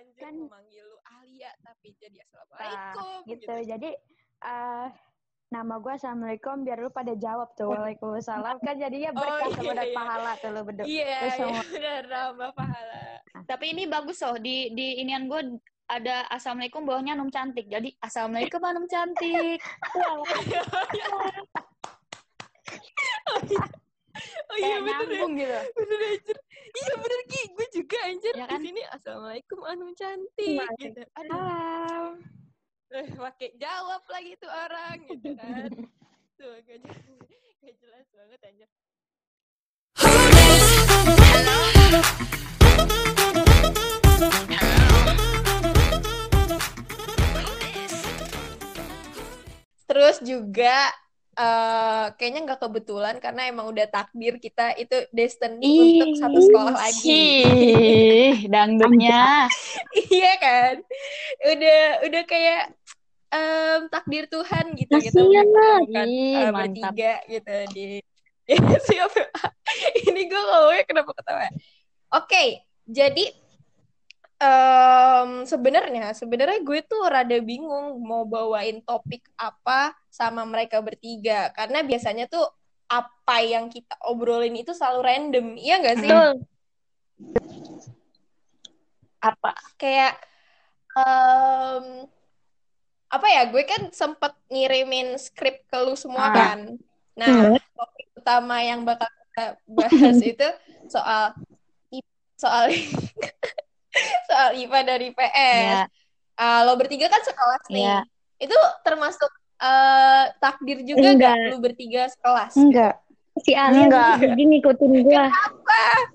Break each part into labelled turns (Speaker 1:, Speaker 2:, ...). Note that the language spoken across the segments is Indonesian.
Speaker 1: anjir
Speaker 2: Kan-
Speaker 1: mau manggil lu Alia tapi jadi assalamualaikum
Speaker 2: gitu. Jadi eh nama gue assalamualaikum biar lu pada jawab tuh waalaikumsalam kan jadinya berkah
Speaker 1: iya,
Speaker 2: sama
Speaker 1: iya.
Speaker 2: pahala tuh lu berdua.
Speaker 1: Iya, iya benar nambah pahala.
Speaker 3: Tapi ini bagus loh di di inian gue ada assalamualaikum bawahnya Anum cantik. Jadi assalamualaikum Anum cantik.
Speaker 1: Oh iya
Speaker 3: Kayak
Speaker 1: bener ya.
Speaker 3: nyambung gitu.
Speaker 1: Bener anjir. Iya bener Ki, gue juga anjir.
Speaker 3: Ya
Speaker 1: Di
Speaker 3: kan?
Speaker 1: sini assalamualaikum Anum cantik gitu. Aduh,
Speaker 2: Salam.
Speaker 1: eh, pakai jawab lagi tuh orang gitu kan. Tuh gak jelas, gak jelas banget anjir. Terus juga eh kayaknya nggak kebetulan karena emang udah takdir kita itu destiny untuk satu sekolah lagi.
Speaker 3: Ih, dangdutnya.
Speaker 1: iya kan? Udah udah kayak em, takdir Tuhan gitu gitu
Speaker 2: lah.
Speaker 1: bukan
Speaker 3: Ih,
Speaker 1: eh,
Speaker 3: mantap.
Speaker 1: bertiga gitu di siapa ini gue ngomongnya kenapa ketawa oke jadi em, sebenarnya sebenarnya gue tuh rada bingung mau bawain topik apa sama mereka bertiga. Karena biasanya tuh apa yang kita obrolin itu selalu random. Iya nggak sih?
Speaker 3: Betul. Apa?
Speaker 1: kayak em, apa ya? Gue kan sempet ngirimin skrip ke lu semua
Speaker 3: Ah.
Speaker 1: kan. Nah topik utama yang bakal kita bahas itu soal soal soal IPA dari PS
Speaker 3: Ya.
Speaker 1: Ah, lo bertiga kan sekelas nih
Speaker 3: Iya.
Speaker 1: itu termasuk eh, takdir juga
Speaker 4: Enggak.
Speaker 1: gak lu bertiga sekelas
Speaker 2: Enggak.
Speaker 4: Si Alia
Speaker 3: Enggak.
Speaker 4: jadi ngikutin gua.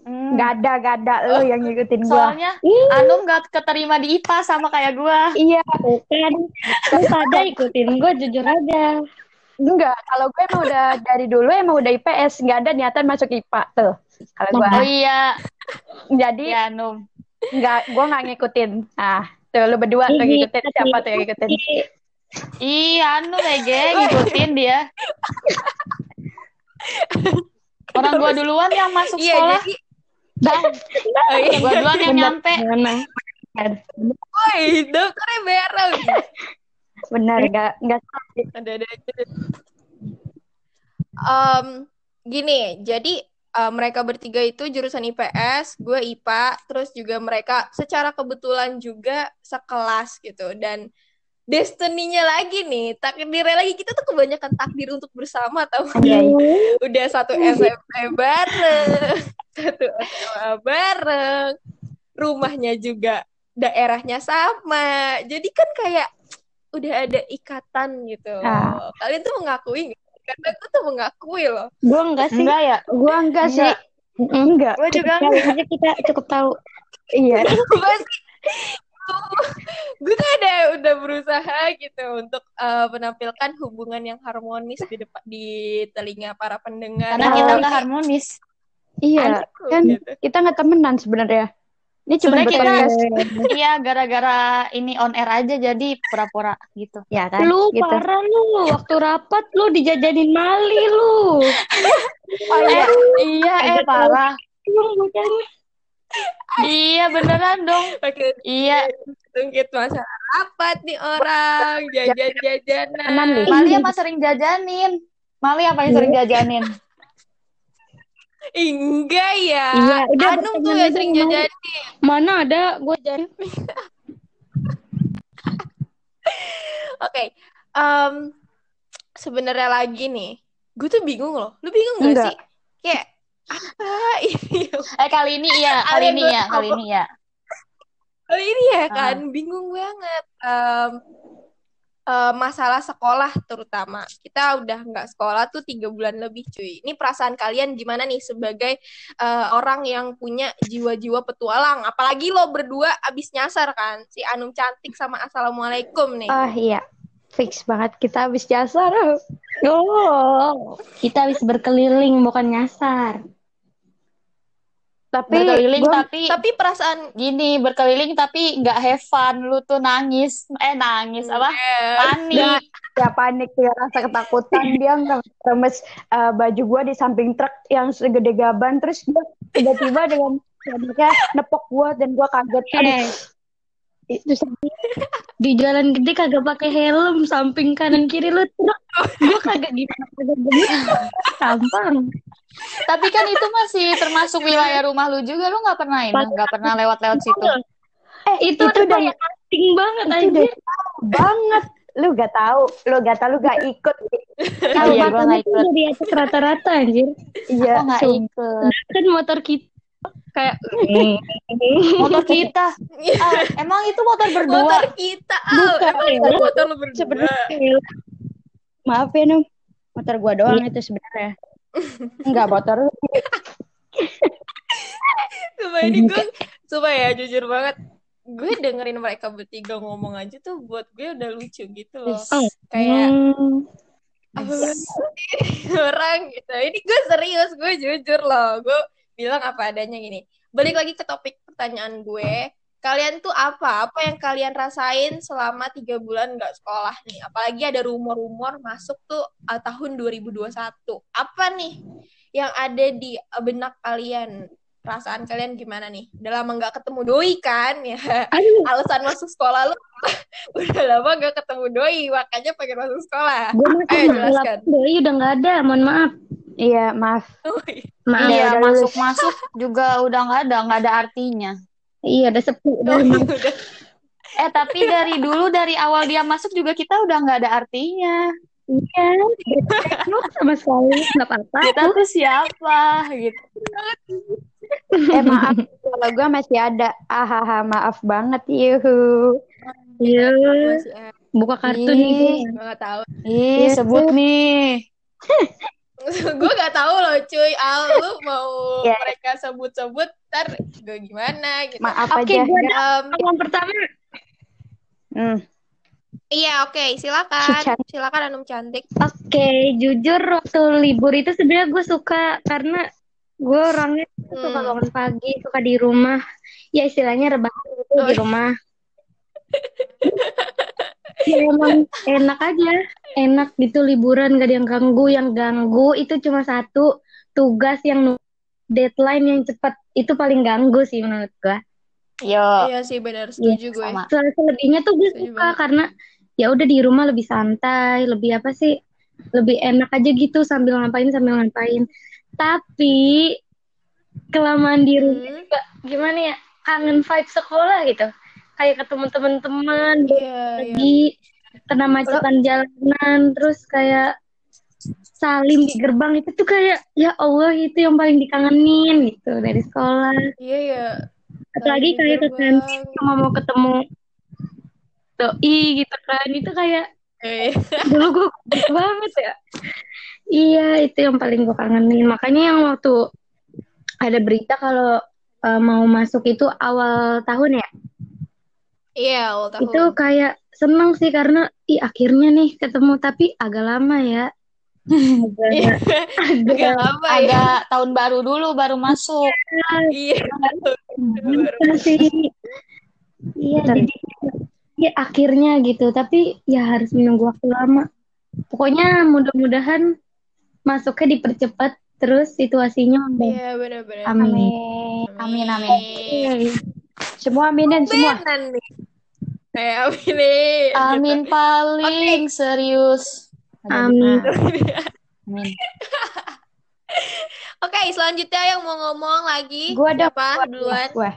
Speaker 3: Hmm.
Speaker 2: Enggak ada, enggak ada lu yang ngikutin gua.
Speaker 3: Soalnya
Speaker 4: Ih,
Speaker 3: Anum gak keterima di IPA sama kayak gua.
Speaker 2: Iya,
Speaker 4: kan. Lu pada ikutin gua jujur aja.
Speaker 2: enggak. Kalau gue emang udah dari dulu emang udah IPS, enggak ada niatan masuk IPA tuh. Kalau gua.
Speaker 3: Oh iya,
Speaker 2: Jadi
Speaker 3: ya Anum.
Speaker 2: Enggak gua enggak ngikutin. Ah, tuh lu berdua tuh ngikutin siapa tuh yang ngikutin?
Speaker 4: Ih,
Speaker 3: Iya, Anu Ege ngikutin dia. Orang gua duluan yang masuk
Speaker 1: iya
Speaker 3: sekolah,
Speaker 1: jadi
Speaker 4: Bang,
Speaker 1: oh, iya.
Speaker 3: gua duluan yang nyampe.
Speaker 1: Woi, dokternya bareng
Speaker 2: Benar, enggak enggak
Speaker 1: ada ada aja. Em, gini, jadi eh, mereka bertiga itu jurusan IPS, gue IPA, terus juga mereka secara kebetulan juga sekelas gitu dan destiny-nya lagi nih, takdirnya lagi kita tuh kebanyakan takdir untuk bersama tau
Speaker 2: iya.
Speaker 1: udah satu SMP bareng, satu SMA bareng, rumahnya juga daerahnya sama, jadi kan kayak udah ada ikatan gitu.
Speaker 2: Ah.
Speaker 1: Kalian tuh mengakui? Karena gue tuh mengakui loh.
Speaker 4: Gua enggak sih.
Speaker 3: Enggak ya?
Speaker 2: Gua enggak sih. Enggak.
Speaker 3: Gua juga
Speaker 4: Kali aja kita cukup tahu.
Speaker 2: Iya.
Speaker 1: gue sih gue tuh ada udah berusaha gitu untuk eh, menampilkan hubungan yang harmonis di depan di telinga para pendengar.
Speaker 3: Karena kita nggak harmonis.
Speaker 2: Iya,
Speaker 1: Anjir,
Speaker 2: kan
Speaker 1: gitu.
Speaker 2: kita nggak temenan sebenarnya. Ini cuma
Speaker 3: kita iya gara-gara ini on air aja jadi pura-pura gitu.
Speaker 2: Ya kan?
Speaker 4: Lu
Speaker 2: gitu.
Speaker 4: parah lu. Waktu rapat lu dijajanin Mali lu.
Speaker 2: Oh iya.
Speaker 3: Iya, eh parah. Iya beneran dong.
Speaker 1: Oke,
Speaker 3: Iya,
Speaker 1: tungkit masalah rapat nih orang jajan-jajanan.
Speaker 3: Mali apa sering jajanin? Mali apa yang sering jajanin?
Speaker 1: Enggak ya.
Speaker 4: Iya, udah
Speaker 1: Anum tuh yang sering jajanin.
Speaker 4: Mana ada gua jadi
Speaker 1: Oke, em, sebenarnya lagi nih, gue tuh bingung loh. Lu bingung gak
Speaker 2: Enggak.
Speaker 1: sih? Kayak apa ini?
Speaker 3: Eh kali ini iya, kali ini ya, kali ini ya.
Speaker 1: Kali ini ya
Speaker 3: Ah.
Speaker 1: kan, bingung banget. Em, eh, masalah sekolah terutama. Kita udah nggak sekolah tuh tiga bulan lebih cuy. Ini perasaan kalian gimana nih sebagai eh, orang yang punya jiwa-jiwa petualang? Apalagi lo berdua abis nyasar kan, si Anum cantik sama Assalamualaikum nih.
Speaker 2: Oh iya. Fix banget kita habis jasa.
Speaker 4: Oh, kita habis berkeliling bukan nyasar.
Speaker 2: Tapi
Speaker 3: Berkeliling
Speaker 2: gua-
Speaker 3: tapi
Speaker 1: Tapi perasaan
Speaker 3: gini, berkeliling tapi nggak have fun. Lu tuh nangis. Eh nangis. Apa?
Speaker 1: Eh,
Speaker 3: Panik.
Speaker 2: ya panik ya rasa ketakutan. Dia nggak remes eh, baju gua di samping truk yang segede gaban. Terus dia tiba-tiba dengan anaknya nepok gua dan gua kaget.
Speaker 4: Eh, Itu di jalan gede kagak pakai helm samping kanan kiri lu truk. Gue kagak gimana kagak gemuk gampang
Speaker 3: Tapi kan itu masih termasuk wilayah rumah lu juga. Lu nggak pernah ini, nggak pernah lewat-lewat situ.
Speaker 2: Eh,
Speaker 4: itu, udah
Speaker 2: udah
Speaker 4: kayak casting banget
Speaker 2: itu
Speaker 4: anjir
Speaker 2: udah banget. Lu gak tahu, lu gak tahu, lu gak ikut.
Speaker 4: kalau
Speaker 3: Iya, gua
Speaker 4: itu
Speaker 3: ikut.
Speaker 4: dari atas rata-rata anjir
Speaker 2: Iya, sumpah.
Speaker 3: ikut.
Speaker 4: kan motor kita kayak
Speaker 3: Motor kita. Ah, emang itu motor berdua?
Speaker 1: Motor kita, Al.
Speaker 4: Bukan,
Speaker 1: Emang
Speaker 4: ya.
Speaker 1: itu motor lu berdua.
Speaker 2: Sebenarnya maaf ya Num, motor gua doang itu sebenarnya. Enggak lu.
Speaker 1: Sumpah ini gue, sumpah ya jujur banget. Gue dengerin mereka bertiga ngomong aja tuh buat gue udah lucu gitu loh.
Speaker 4: Oh.
Speaker 1: Kayak apa sih orang gitu. Ini gue serius, gue jujur loh. Gue bilang apa adanya gini. Balik lagi ke topik pertanyaan gue. Kalian tuh apa? Apa yang kalian rasain selama tiga bulan nggak sekolah nih? Apalagi ada rumor-rumor masuk tuh uh, tahun 2021. Apa nih yang ada di uh, benak kalian? Perasaan kalian gimana nih? Udah lama nggak ketemu doi kan? Ya,
Speaker 4: Aduh,
Speaker 1: alasan masuk sekolah lu udah lama nggak ketemu doi, makanya pengen masuk sekolah.
Speaker 4: gue masuk
Speaker 1: Ayo, jelaskan.
Speaker 4: doi udah nggak ada mohon maaf
Speaker 2: Iya, maaf.
Speaker 4: maaf
Speaker 3: Iya,
Speaker 2: udah lulus.
Speaker 3: masuk-masuk juga udah nggak ada, nggak ada artinya.
Speaker 4: Iya udah sepi udah
Speaker 1: Oh, udah.
Speaker 3: Eh, tapi dari dulu, dari awal dia masuk juga kita udah nggak ada artinya.
Speaker 4: iya sama sekali nggak apa-apa
Speaker 3: Kita tuh siapa, gitu.
Speaker 2: Eh maaf, kalau gua masih ada. Ahaha, maaf banget. Yuhu.
Speaker 4: iya
Speaker 1: Masih ada.
Speaker 4: buka kartu
Speaker 3: Ih.
Speaker 4: nih
Speaker 1: Gue nggak tahu.
Speaker 3: Ih, sebut nih.
Speaker 1: gue nggak tahu loh, cuy. Al, lu mau
Speaker 2: Iya.
Speaker 1: mereka sebut-sebut, ntar gue gimana gitu.
Speaker 2: Maaf
Speaker 4: Oke,
Speaker 2: aja.
Speaker 4: gua ada
Speaker 1: Em,
Speaker 4: yang pertama
Speaker 2: Hmm.
Speaker 1: iya, oke, silakan.
Speaker 2: Cican.
Speaker 1: Silakan Anum cantik.
Speaker 4: Oke, jujur waktu libur itu sebenarnya gue suka karena gue orangnya suka
Speaker 1: Hmm.
Speaker 4: bangun pagi, suka di rumah. Ya istilahnya rebahan gitu
Speaker 1: Oh,
Speaker 4: di rumah. Ya emang enak aja, enak gitu liburan gak ada yang ganggu. Yang ganggu itu cuma satu tugas yang deadline yang cepat itu paling ganggu sih menurut gue.
Speaker 3: Yo,
Speaker 1: Iya sih, benar. Setuju gue.
Speaker 3: sama.
Speaker 4: Sel- Selebihnya tuh gue
Speaker 1: Setuju
Speaker 4: suka
Speaker 1: banget.
Speaker 4: karena ya udah di rumah lebih santai, lebih apa sih? Lebih enak aja gitu sambil ngapain sambil ngapain. Tapi kelamaan di rumah
Speaker 1: Hmm.
Speaker 4: juga gimana ya? Kangen vibe sekolah gitu. Kayak ketemu teman-teman,
Speaker 1: Iya, iya.
Speaker 4: lagi kena macetan jalanan, terus kayak salim di gerbang itu tuh kayak ya Allah itu yang paling dikangenin gitu dari sekolah.
Speaker 1: Iya, iya.
Speaker 4: Apalagi kayak ke kantin sama mau ketemu doi gitu kan itu kayak
Speaker 1: Eh,
Speaker 4: dulu gue banget ya iya itu yang paling gue kangenin makanya yang waktu ada berita kalau eh, mau masuk itu awal tahun ya
Speaker 1: Iya, awal tahun.
Speaker 4: itu kayak seneng sih karena ih akhirnya nih ketemu tapi agak lama ya agak
Speaker 1: Agak
Speaker 4: agak
Speaker 1: lama ya.
Speaker 3: Agak tahun baru dulu, baru masuk.
Speaker 1: Iya.
Speaker 4: gitu sih iya jadi ya akhirnya gitu tapi ya harus menunggu waktu lama pokoknya mudah-mudahan masuknya dipercepat terus situasinya membaik.
Speaker 1: Iya, benar-benar.
Speaker 4: amin
Speaker 3: Amin, amin.
Speaker 4: Oke.
Speaker 2: Semua aminin semua.
Speaker 1: Benar nih. Eh, amin nih.
Speaker 3: Amin paling serius.
Speaker 4: Amin
Speaker 3: Amin.
Speaker 1: Oke, selanjutnya yang mau ngomong lagi.
Speaker 2: Gua ada gua,
Speaker 1: duluan?
Speaker 2: Gua.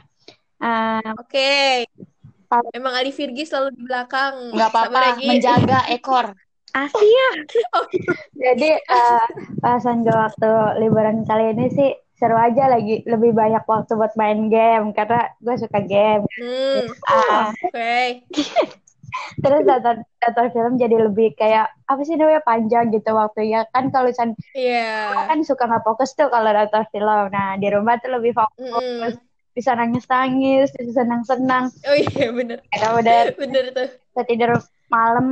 Speaker 2: Ah,
Speaker 1: Oke. Emang Ali Virgi selalu di belakang. Sabar
Speaker 3: apa-apa,
Speaker 1: ya,
Speaker 3: menjaga ekor.
Speaker 4: Asia
Speaker 2: jadi eh, pasan gue waktu liburan kali ini sih seru aja lagi lebih banyak waktu buat main game karena gue suka game.
Speaker 1: Hmm,
Speaker 2: Ah,
Speaker 1: oke.
Speaker 2: Terus nonton, nonton film jadi lebih kayak apa sih namanya panjang gitu waktunya kan kalau misalnya
Speaker 1: Iya.
Speaker 2: kan suka nggak fokus tuh kalau nonton film. Nah di rumah tuh lebih fokus,
Speaker 1: Mm-mm.
Speaker 2: bisa nangis nangis, bisa senang senang.
Speaker 1: Oh iya, bener.
Speaker 2: Karena udah
Speaker 1: Bener tuh.
Speaker 2: bisa tidur malam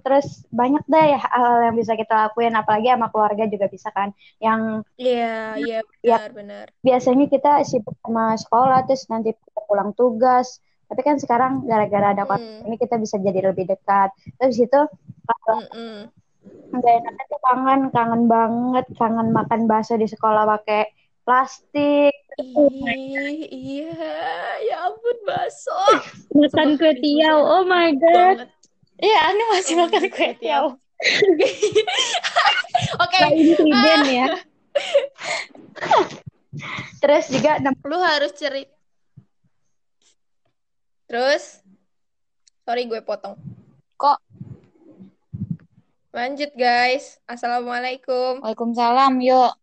Speaker 2: terus banyak deh ya hal yang bisa kita lakuin apalagi sama keluarga juga bisa kan yang
Speaker 1: Iya, iya,
Speaker 2: Ya.
Speaker 1: benar, benar.
Speaker 2: biasanya kita sibuk sama sekolah terus nanti pulang tugas tapi kan sekarang gara-gara ada
Speaker 1: Hmm.
Speaker 2: ini kita bisa jadi lebih dekat terus itu kalau nggak enaknya tuh kangen kangen banget kangen makan bakso di sekolah pakai plastik
Speaker 1: Ih, iya, ya ampun bakso.
Speaker 4: Makan kue tiaw. Oh my god.
Speaker 3: Iya, Anu masih
Speaker 1: Oh
Speaker 3: makan kue
Speaker 1: tiaw. Oke,
Speaker 4: insiden ya.
Speaker 2: Terus juga
Speaker 1: lu harus cerita. Terus, sorry gue potong.
Speaker 3: Kok
Speaker 1: Lanjut guys. Assalamualaikum.
Speaker 3: Waalaikumsalam, yuk.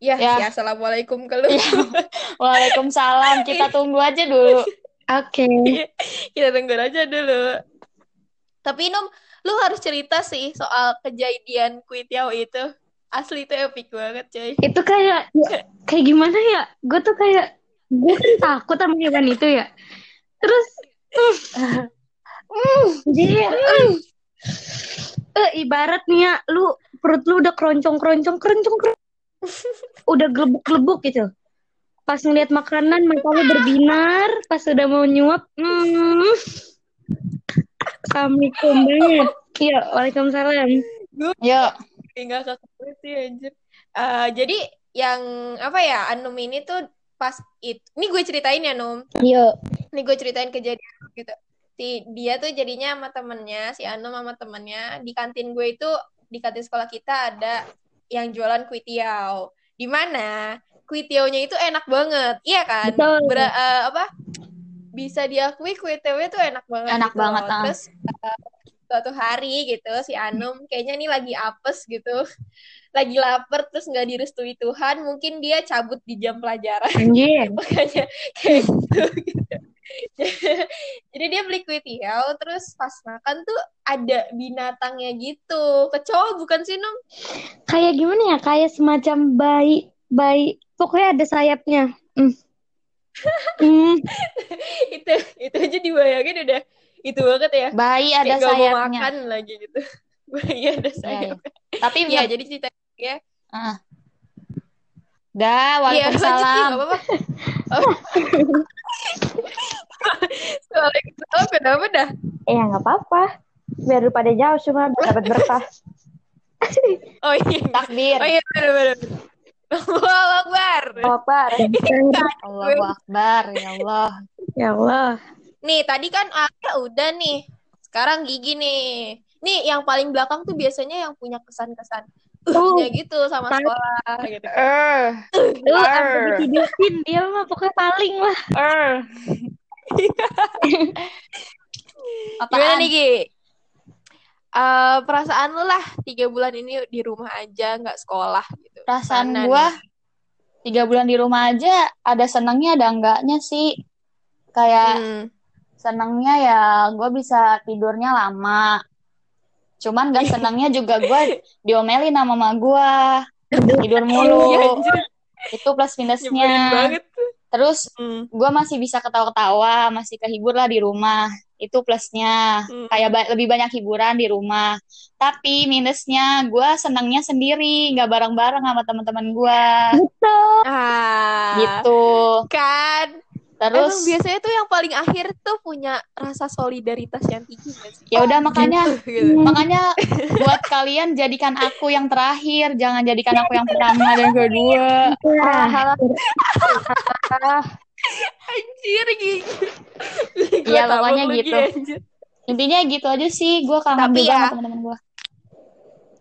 Speaker 1: Ya,
Speaker 3: Ya.
Speaker 1: ya assalamualaikum ke lu.
Speaker 3: Waalaikumsalam. Kita tunggu aja dulu.
Speaker 4: Oke.
Speaker 1: Kita tunggu aja dulu. Tapi Num, lu harus cerita sih soal kejadian Kuitiao itu. Asli itu epic banget, coy.
Speaker 4: Itu kayak ya, kayak gimana ya? Gue tuh kayak gue takut sama hewan itu ya. Terus mm, jadi mm, eh, ibarat nih ya, lu perut lu udah keroncong-keroncong, keroncong, keroncong udah gelebuk-gelebuk gitu. Pas ngeliat makanan mata lu berbinar, pas udah mau nyuap, hmm, Assalamualaikum banget. Iya, waalaikumsalam.
Speaker 3: Yuk.
Speaker 1: Tinggal ke sih anjir. Eh, jadi yang apa ya, Anum ini tuh pas itu. Ini gue ceritain ya, Num.
Speaker 4: Yuk.
Speaker 1: Ini gue ceritain kejadian gitu. Si dia tuh jadinya sama temennya, si Anum sama temennya di kantin gue itu di kantin sekolah kita ada yang jualan kue tiaw. Di mana kue tiawnya itu enak banget, iya kan?
Speaker 4: Betul.
Speaker 1: Ber- eh, apa? Bisa diakui kue tiawnya tuh enak banget.
Speaker 3: Enak
Speaker 1: gitu
Speaker 3: banget, ah.
Speaker 1: Terus eh, suatu hari gitu si Anum kayaknya nih lagi apes gitu, lagi lapar terus nggak direstui Tuhan, mungkin dia cabut di jam pelajaran
Speaker 4: Anjir.
Speaker 1: makanya kayak gitu, gitu. jadi dia beli kue tiaw terus pas makan tuh ada binatangnya gitu kecoa bukan sih Num
Speaker 4: Kayak gimana ya? Kayak semacam bayi, bayi. Pokoknya ada sayapnya. Hmm. Hmm.
Speaker 1: itu itu aja dibayangin udah itu banget ya
Speaker 3: Bayi ada
Speaker 1: kayak gak mau
Speaker 3: sayapnya.
Speaker 1: makan lagi gitu iya ada
Speaker 3: Iya,
Speaker 1: sayap
Speaker 3: iya. Tapi
Speaker 1: Iya, jadi cerita ya
Speaker 3: Ah. Dah,
Speaker 1: iya
Speaker 3: waalaikumsalam.
Speaker 1: nggak apa-apa oh. Waalaikumsalam kenapa dah
Speaker 2: eh nggak apa-apa. Biar lu pada jauh cuma dapat berkah.
Speaker 1: oh iya
Speaker 3: Takbir.
Speaker 1: oh iya benar benar Allahu Akbar
Speaker 2: Apa?
Speaker 3: Allahu Akbar, ya Allah.
Speaker 4: Ya Allah.
Speaker 1: Nih, tadi kan Alia udah nih. Sekarang Gigi nih. Nih, yang paling belakang tuh biasanya yang punya kesan-kesan. Uh, gitu sama
Speaker 4: Paling-
Speaker 1: sekolah gitu.
Speaker 3: Er,
Speaker 4: Lu
Speaker 3: Arr.
Speaker 4: sampai ditidurin dia mah pokoknya paling lah.
Speaker 3: er.
Speaker 1: Gimana
Speaker 3: Apaan?
Speaker 1: nih, Gi? Eh, perasaan lu lah tiga bulan ini di rumah aja nggak sekolah gitu.
Speaker 3: Perasaan
Speaker 1: Mana
Speaker 3: gua
Speaker 1: nih?
Speaker 3: tiga bulan di rumah aja ada senangnya ada enggaknya sih. Kayak
Speaker 1: Hmm.
Speaker 3: Senangnya ya gue bisa tidurnya lama. Cuman gak senangnya juga gue diomelin sama mama gue. Tidur
Speaker 1: Iya,
Speaker 3: mulu.
Speaker 1: anjir.
Speaker 3: Itu plus minusnya. Terus
Speaker 1: Hmm.
Speaker 3: gue masih bisa ketawa-ketawa, masih kehibur lah di rumah. Itu plusnya.
Speaker 1: Hmm.
Speaker 3: Kayak ba- lebih banyak hiburan di rumah. Tapi minusnya gue senangnya sendiri, nggak bareng-bareng sama teman-teman gue.
Speaker 1: Ah.
Speaker 3: Gitu.
Speaker 1: Kan.
Speaker 3: Terus
Speaker 1: Emang biasanya tuh yang paling akhir tuh punya rasa solidaritas yang tinggi sih?
Speaker 3: ya udah makanya
Speaker 1: Gitu.
Speaker 3: makanya buat kalian jadikan aku yang terakhir, jangan jadikan aku yang pertama dan kedua.
Speaker 1: Anjir gitu.
Speaker 3: Iya, pokoknya gitu. Intinya gitu aja sih, gue kangen
Speaker 1: Tapi
Speaker 3: juga
Speaker 1: ya-
Speaker 3: sama teman-teman gue.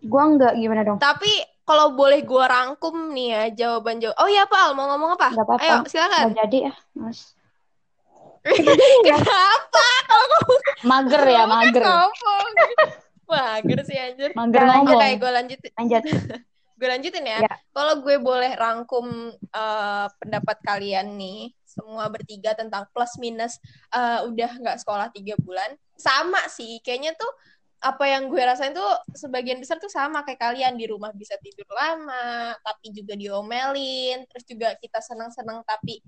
Speaker 2: gua enggak gimana dong?
Speaker 1: Tapi kalau boleh gua rangkum nih ya jawaban jawab. Oh iya Pak, Al, mau ngomong apa?
Speaker 2: Nggak apa-apa.
Speaker 1: Ayo silakan.
Speaker 2: Nggak jadi ya, Mas.
Speaker 1: Kenapa?
Speaker 3: Mager ya, mager.
Speaker 1: Ngomong. Mager sih anjir.
Speaker 3: Mager ngomong.
Speaker 1: Oke, gue lanjutin.
Speaker 2: Lanjut.
Speaker 1: Gue lanjutin ya.
Speaker 2: Ya.
Speaker 1: Kalau gue boleh rangkum eh, pendapat kalian nih, semua bertiga tentang plus minus eh, udah nggak sekolah tiga bulan, sama sih. Kayaknya tuh apa yang gue rasain tuh sebagian besar tuh sama kayak kalian di rumah bisa tidur lama, tapi juga diomelin, terus juga kita senang-senang tapi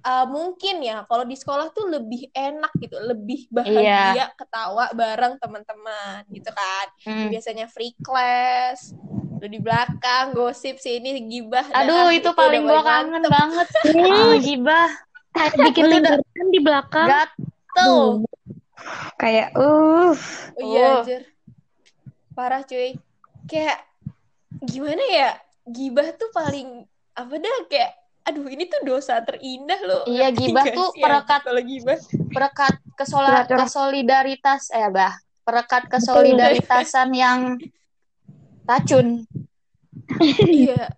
Speaker 1: eh, mungkin ya kalau di sekolah tuh lebih enak gitu, lebih bahagia ketawa bareng teman-teman gitu kan
Speaker 3: Hmm.
Speaker 1: biasanya free class lu di belakang gosip sini gibah
Speaker 3: Aduh,
Speaker 1: dah,
Speaker 3: itu paling
Speaker 1: udah
Speaker 3: gue
Speaker 1: paling
Speaker 3: kangen
Speaker 1: mantep.
Speaker 3: banget. Ah, gibah.
Speaker 4: Bikin lingkaran di belakang.
Speaker 3: Gatel.
Speaker 2: Kayak uh
Speaker 1: oh, iya
Speaker 3: Oh.
Speaker 1: anjir parah cuy kayak gimana ya gibah tuh paling apa dah kayak aduh ini tuh dosa terindah loh.
Speaker 3: Iya, gibah tuh
Speaker 1: sih,
Speaker 3: perekat-
Speaker 1: anjir, Kalau gibah.
Speaker 3: perekat kesola kesolidaritas eh bah perekat kesolidaritasan yang racun
Speaker 1: Iya.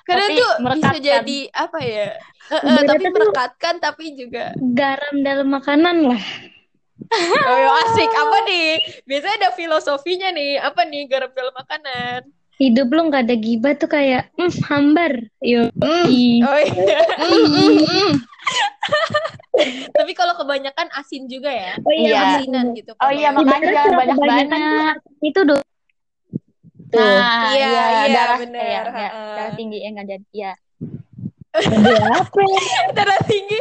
Speaker 1: Karena
Speaker 3: Tapi
Speaker 1: tuh bisa jadi apa ya? Eh,
Speaker 4: Ibaratnya
Speaker 1: tapi merekatkan tapi juga
Speaker 4: Garam dalam makanan lah.
Speaker 1: Oh ya, asik apa nih? Biasanya ada filosofinya nih. Apa nih garam dalam makanan?
Speaker 4: Hidup lu nggak ada gibah tuh kayak mm, hambar. Yo. Ih.
Speaker 1: Oh iya.
Speaker 3: Mm,
Speaker 1: Tapi kalau kebanyakan asin juga ya.
Speaker 4: Oh
Speaker 3: Iya.
Speaker 1: Asinan gitu.
Speaker 3: oh iya makanya jangan banyak banyak
Speaker 4: Itu do.
Speaker 3: nah
Speaker 1: Iya,
Speaker 3: iya,
Speaker 1: iya,
Speaker 3: darah
Speaker 1: bener.
Speaker 3: iya, iya,
Speaker 1: Ha-ha.
Speaker 3: darah tinggi ya nggak jadi ya
Speaker 4: apa?
Speaker 1: darah tinggi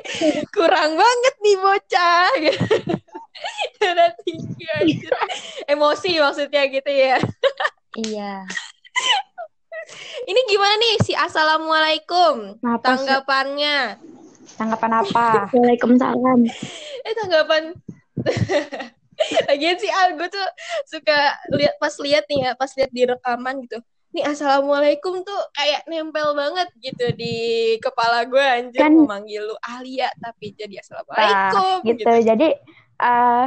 Speaker 1: kurang banget nih bocah gitu. darah tinggi anjir. emosi maksudnya gitu ya
Speaker 3: iya
Speaker 1: ini gimana nih si assalamualaikum
Speaker 2: sih?
Speaker 1: tanggapannya
Speaker 2: Tanggapan apa?
Speaker 4: Waalaikumsalam.
Speaker 1: eh tanggapan Lagian sih Al, gue tuh suka lihat pas lihat nih ya, pas lihat di rekaman gitu. Nih assalamualaikum tuh kayak nempel banget gitu di kepala gue anjir
Speaker 2: Kan-
Speaker 1: mau manggil lu Alia tapi jadi assalamualaikum
Speaker 2: Nah, gitu. Jadi eh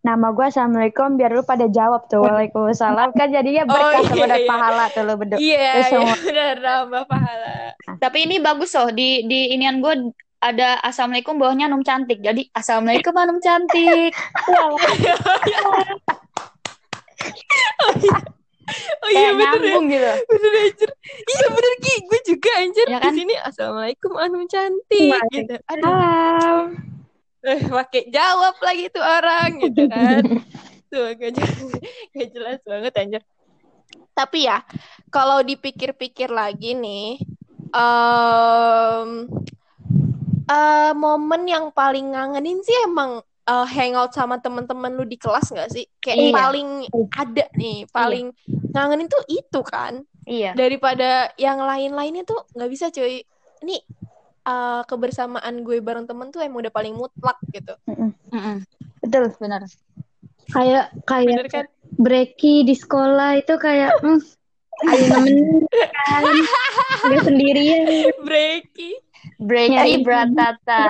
Speaker 2: nama gue assalamualaikum biar lu pada jawab tuh waalaikumsalam kan jadinya berkah
Speaker 1: Oh, iya,
Speaker 2: kepada
Speaker 1: iya.
Speaker 2: pahala tuh lu berdua.
Speaker 1: Iya,
Speaker 2: Terus
Speaker 1: iya benar nambah pahala.
Speaker 3: tapi ini bagus loh di di inian gue ada assalamualaikum bawahnya num cantik jadi assalamualaikum anum cantik
Speaker 1: Oh iya
Speaker 3: kayak
Speaker 1: bener ya,
Speaker 3: gitu
Speaker 1: bener anjir. Iya bener Ki, gue juga anjir.
Speaker 3: Ya kan?
Speaker 1: Di sini assalamualaikum anu cantik gitu. Aduh,
Speaker 2: Salam.
Speaker 1: Eh, pakai jawab lagi tuh orang gitu kan. tuh gak jelas, gak jelas banget anjir. Tapi ya, kalau dipikir-pikir lagi nih, em eh, momen yang paling ngangenin sih emang eh, hangout sama temen-temen lu di kelas gak sih? Kayak
Speaker 3: Iya.
Speaker 1: paling ada nih, paling ngangenin tuh itu kan.
Speaker 3: iya
Speaker 1: Daripada yang lain-lainnya tuh nggak bisa cuy. Ini eh, kebersamaan gue bareng temen tuh emang udah paling mutlak gitu.
Speaker 3: Mm-mm.
Speaker 2: Betul.
Speaker 3: benar
Speaker 4: Kayak kayak
Speaker 1: Bener kan?
Speaker 4: Breki di sekolah itu kayak mm, ada nemenin kan. Nggak sendirian.
Speaker 1: Breaky.
Speaker 3: Breaky Bratata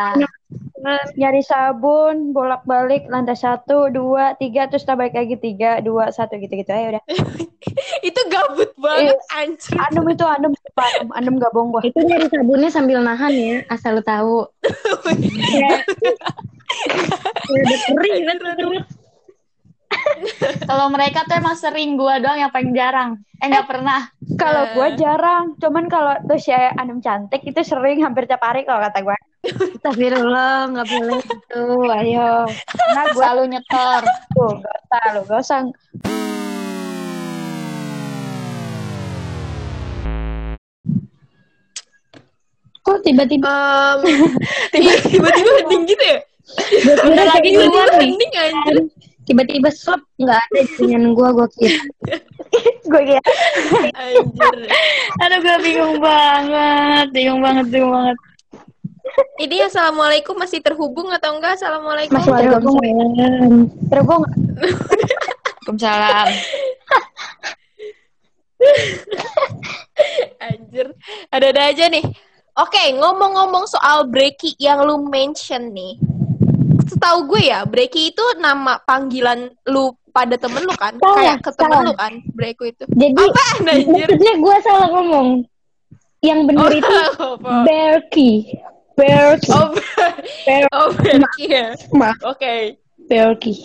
Speaker 2: Nyari sabun, bolak-balik lantai satu, dua, tiga, terus kita balik lagi tiga, dua, satu gitu-gitu aja udah.
Speaker 1: Itu gabut banget anjir.
Speaker 2: Anum itu anum, anum, anum gak bohong gua.
Speaker 4: Itu nyari sabunnya sambil nahan ya, asal lu tahu. Ya. Udah kering terus.
Speaker 3: kalau mereka tuh emang sering gua doang yang paling jarang eh nggak pernah
Speaker 2: Kalau
Speaker 1: Eh.
Speaker 2: gua jarang, cuman kalau tuh si anum cantik itu sering hampir tiap hari kalau kata gua.
Speaker 4: Astagfirullah, nggak boleh gitu.
Speaker 2: Ayo, karena gua
Speaker 3: selalu nyetor
Speaker 2: tuh gak usah lu, gak usah.
Speaker 4: Kok tiba-tiba
Speaker 1: Em, tiba- tiba-tiba hening gitu ya?
Speaker 3: udah lagi nih
Speaker 1: hening anjir.
Speaker 4: Tiba-tiba slop nggak ada dengan gua gua kira.
Speaker 2: Gue kira
Speaker 1: Anjir.
Speaker 3: aduh gue bingung banget bingung banget bingung banget
Speaker 1: Ini assalamualaikum masih terhubung atau enggak? Assalamualaikum.
Speaker 2: Masih terhubung. Terhubung.
Speaker 3: Waalaikumsalam
Speaker 1: Anjir. Ada-ada aja nih. Oke, ngomong-ngomong soal Breaky yang lu mention nih. Setahu gue ya, Breaky itu nama panggilan lu pada temen lu kan?
Speaker 4: Salah,
Speaker 1: Kayak ke temen
Speaker 4: salah.
Speaker 1: lu kan, Breaky itu.
Speaker 4: Jadi
Speaker 1: anjir?
Speaker 4: maksudnya gua salah ngomong. Yang benar
Speaker 1: Oh,
Speaker 4: itu
Speaker 1: apa?
Speaker 4: Berkey. Berkey.
Speaker 1: Oh, Ber- oh Breaky ya. Oke.
Speaker 4: Berkey.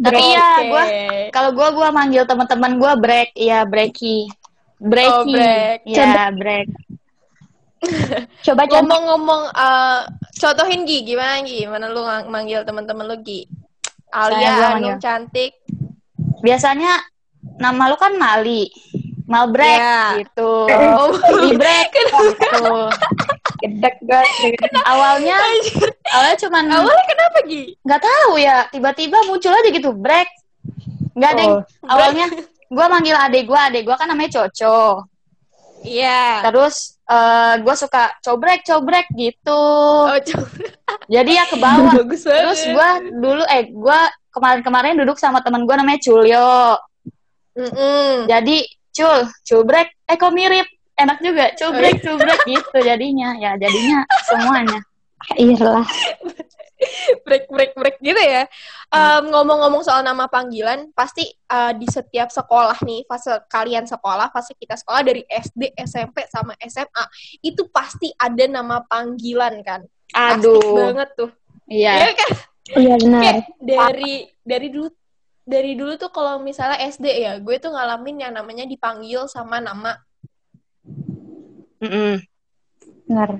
Speaker 3: tapi ya
Speaker 1: Oke.
Speaker 3: gue kalau gue gue manggil teman-teman gue break ya breaky breaky
Speaker 1: Oh, break.
Speaker 3: ya break
Speaker 2: Coba.
Speaker 1: Ngomong-ngomong, eh, contohin Gi, gimana Gi? Gimana lu ng- manggil temen-temen lu Gi? Alia. Anum, cantik.
Speaker 3: biasanya nama lu kan Mali Malbrek
Speaker 1: Ya.
Speaker 3: gitu
Speaker 1: Oh,
Speaker 3: Librek gitu
Speaker 2: Gedek gas.
Speaker 3: awalnya awalnya cuman
Speaker 1: Awalnya kenapa Gi?
Speaker 3: nggak tahu ya tiba-tiba muncul aja gitu break nggak ada
Speaker 2: Oh.
Speaker 3: awalnya gue manggil adek gue adek gue kan namanya Coco
Speaker 1: Iya.
Speaker 3: terus eh gue suka cobrek cobrek gitu.
Speaker 1: Oh, coba.
Speaker 3: jadi ya ke bawah.
Speaker 1: Bagus banget.
Speaker 3: terus gue dulu eh gue kemarin-kemarin duduk sama teman gue namanya Culyo
Speaker 1: Mm-mm.
Speaker 3: jadi cul culbrek eh kok mirip? Enak juga. Cubrek cubrek gitu jadinya. Ya jadinya semuanya.
Speaker 4: Iyalah.
Speaker 1: break break break gitu ya. Em, ngomong-ngomong soal nama panggilan, pasti eh, di setiap sekolah nih, fase kalian sekolah, fase kita sekolah dari SD, SMP sama SMA, itu pasti ada nama panggilan kan. Pasti
Speaker 3: aduh
Speaker 1: banget tuh.
Speaker 3: iya
Speaker 1: Iya kan?
Speaker 4: Iya benar.
Speaker 1: Kayak dari dari dulu dari dulu tuh kalau misalnya SD ya, gue tuh ngalamin yang namanya dipanggil sama nama
Speaker 3: Mm-mm.
Speaker 2: Benar.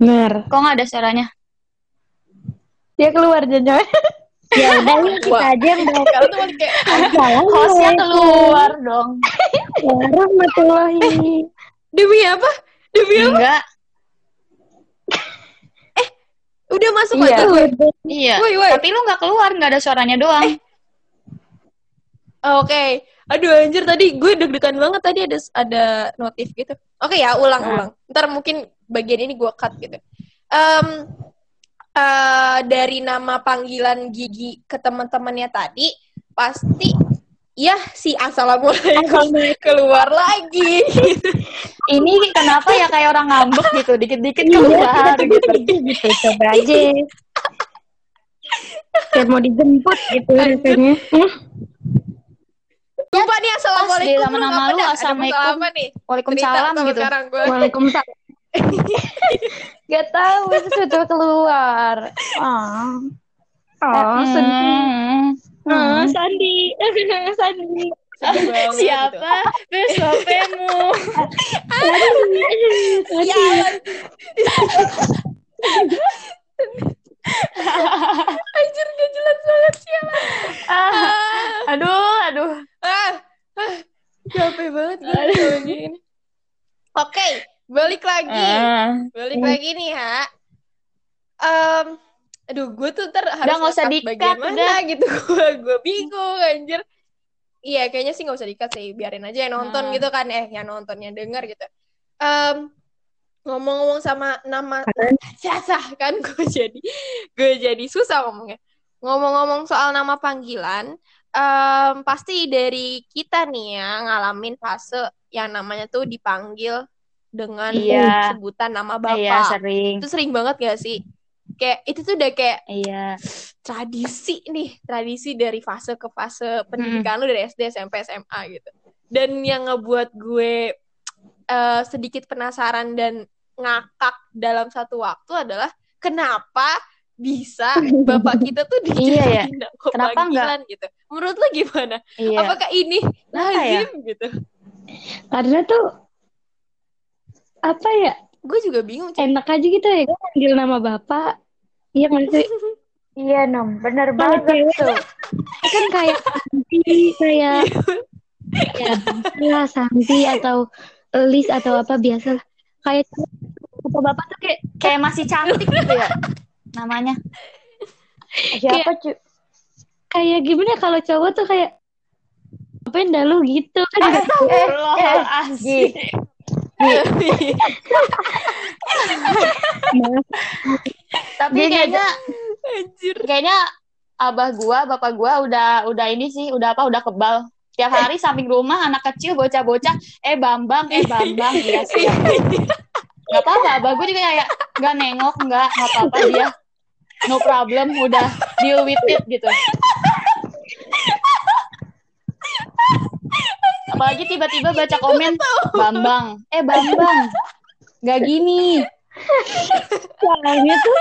Speaker 4: Benar.
Speaker 3: kok nggak ada suaranya
Speaker 2: Dia keluar Jojo.
Speaker 4: Ya udah kita
Speaker 1: Wah.
Speaker 4: aja yang
Speaker 1: Kalau tuh kayak
Speaker 3: hostnya keluar dong
Speaker 4: Warahmatullahi.
Speaker 1: demi apa? Demi apa?
Speaker 3: enggak
Speaker 1: Udah masuk
Speaker 2: Iya.
Speaker 1: gue.
Speaker 3: iya
Speaker 1: Woi, woi.
Speaker 3: tapi lu nggak keluar nggak ada suaranya doang
Speaker 1: Oke. Aduh anjir tadi gue deg-degan banget tadi ada ada notif gitu. Oke ya, ulang-ulang. Ntar mungkin bagian ini gue cut gitu. Em, eh, dari nama panggilan Gigi ke teman-temannya tadi pasti ya si assalamualaikum keluar lagi.
Speaker 3: ini kenapa ya kayak orang ngambek gitu dikit-dikit keluar gitu
Speaker 4: gitu coba aja. Kayak mau dijemput gitu rasanya. Hmm.
Speaker 1: Lupa nih assalamualaikum.
Speaker 3: di
Speaker 1: lu
Speaker 3: nama-nama
Speaker 1: apa
Speaker 3: lu, assalamualaikum. Waalaikumsalam gitu.
Speaker 4: Waalaikumsalam.
Speaker 2: Gak tahu itu sudah keluar. Ah. Oh, sedih.
Speaker 3: Hmm.
Speaker 4: Oh, Sandi. Sandi.
Speaker 1: Gitu.
Speaker 3: siapa BSBPmu
Speaker 1: Ya, anjir gak jelas banget siapa.
Speaker 3: Ah, aduh aduh
Speaker 1: Ah, ah, capek banget gue kalau gini. Oke, balik lagi.
Speaker 3: Ah.
Speaker 1: Balik lagi nih, Ha. Em, aduh, gue tuh ntar harus
Speaker 3: Udah, nggak usah
Speaker 1: nge-cut
Speaker 3: di-cut,
Speaker 1: bagian mana
Speaker 3: udah.
Speaker 1: gitu. Gue gue bingung, anjir. Iya, kayaknya sih nggak usah dikat sih. Biarin aja yang nonton
Speaker 3: Hmm.
Speaker 1: gitu kan. Eh, yang nontonnya denger gitu. Em, ngomong-ngomong sama nama Sasah kan gue jadi gue jadi susah ngomongnya. Ngomong-ngomong soal nama panggilan, em, pasti dari kita nih ya ngalamin fase yang namanya tuh dipanggil dengan
Speaker 3: Iya.
Speaker 1: sebutan nama bapak.
Speaker 3: iya sering
Speaker 1: Itu sering banget gak sih? Kayak itu tuh udah kayak
Speaker 3: iya
Speaker 1: tradisi nih, tradisi dari fase ke fase pendidikan lu dari SD, SMP, SMA gitu. Dan yang ngebuat gue eh, sedikit penasaran dan ngakak dalam satu waktu adalah kenapa bisa bapak kita tuh
Speaker 3: Iya ya.
Speaker 1: dijadiin nama
Speaker 3: Kenapa
Speaker 1: panggilan gitu. Menurut lu gimana?
Speaker 3: iya
Speaker 1: Apakah ini
Speaker 3: ya?
Speaker 1: lazim gitu?
Speaker 4: Karena tuh apa ya
Speaker 1: Gue juga bingung. cuy.
Speaker 4: enak aja gitu ya gue manggil nama bapak iya sih
Speaker 2: Iya, Nom. Bener banget tuh.
Speaker 4: kan kayak Santi kayak ya lah Santi atau Lis atau apa biasa lah. kayak apa bapak tuh kayak
Speaker 3: kayak masih cantik gitu ya namanya
Speaker 2: Siapa, cu?
Speaker 4: kayak gimana ya, kalau cowok tuh kayak apain dah lu gitu kan
Speaker 2: Eh, eh,
Speaker 3: asik tapi kayaknya
Speaker 1: Anjir.
Speaker 3: kayaknya abah gua bapak gua udah udah ini sih udah apa udah kebal. Tiap hari samping rumah anak kecil bocah-bocah eh bambang eh bambang iya siap nggak apa-apa abah gua juga kayak nggak nengok nggak nggak apa-apa dia no problem udah deal with it gitu apalagi tiba-tiba baca komen bambang eh bambang nggak gini
Speaker 4: soalnya tuh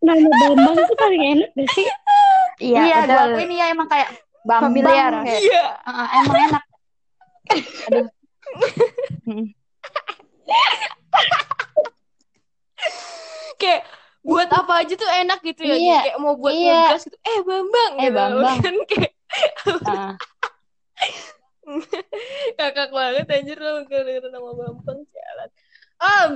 Speaker 4: nama Bambang tuh paling enak gak sih
Speaker 2: Iya,
Speaker 3: iya
Speaker 2: betul.
Speaker 3: gua akuin iya emang kayak bambang
Speaker 2: Familiar.
Speaker 3: kayak
Speaker 1: Iya.
Speaker 3: Heeh, emang enak aduh
Speaker 1: kayak buat apa aja tuh enak gitu ya.
Speaker 3: Iya,
Speaker 1: Kayak mau buat
Speaker 3: iya.
Speaker 1: ngegas gitu. Eh Bambang.
Speaker 3: Eh,
Speaker 1: gitu.
Speaker 3: Bambang.
Speaker 1: Kan kayak
Speaker 3: Heeh.
Speaker 1: kakak banget anjir lo denger nama Bambang jalan. Om.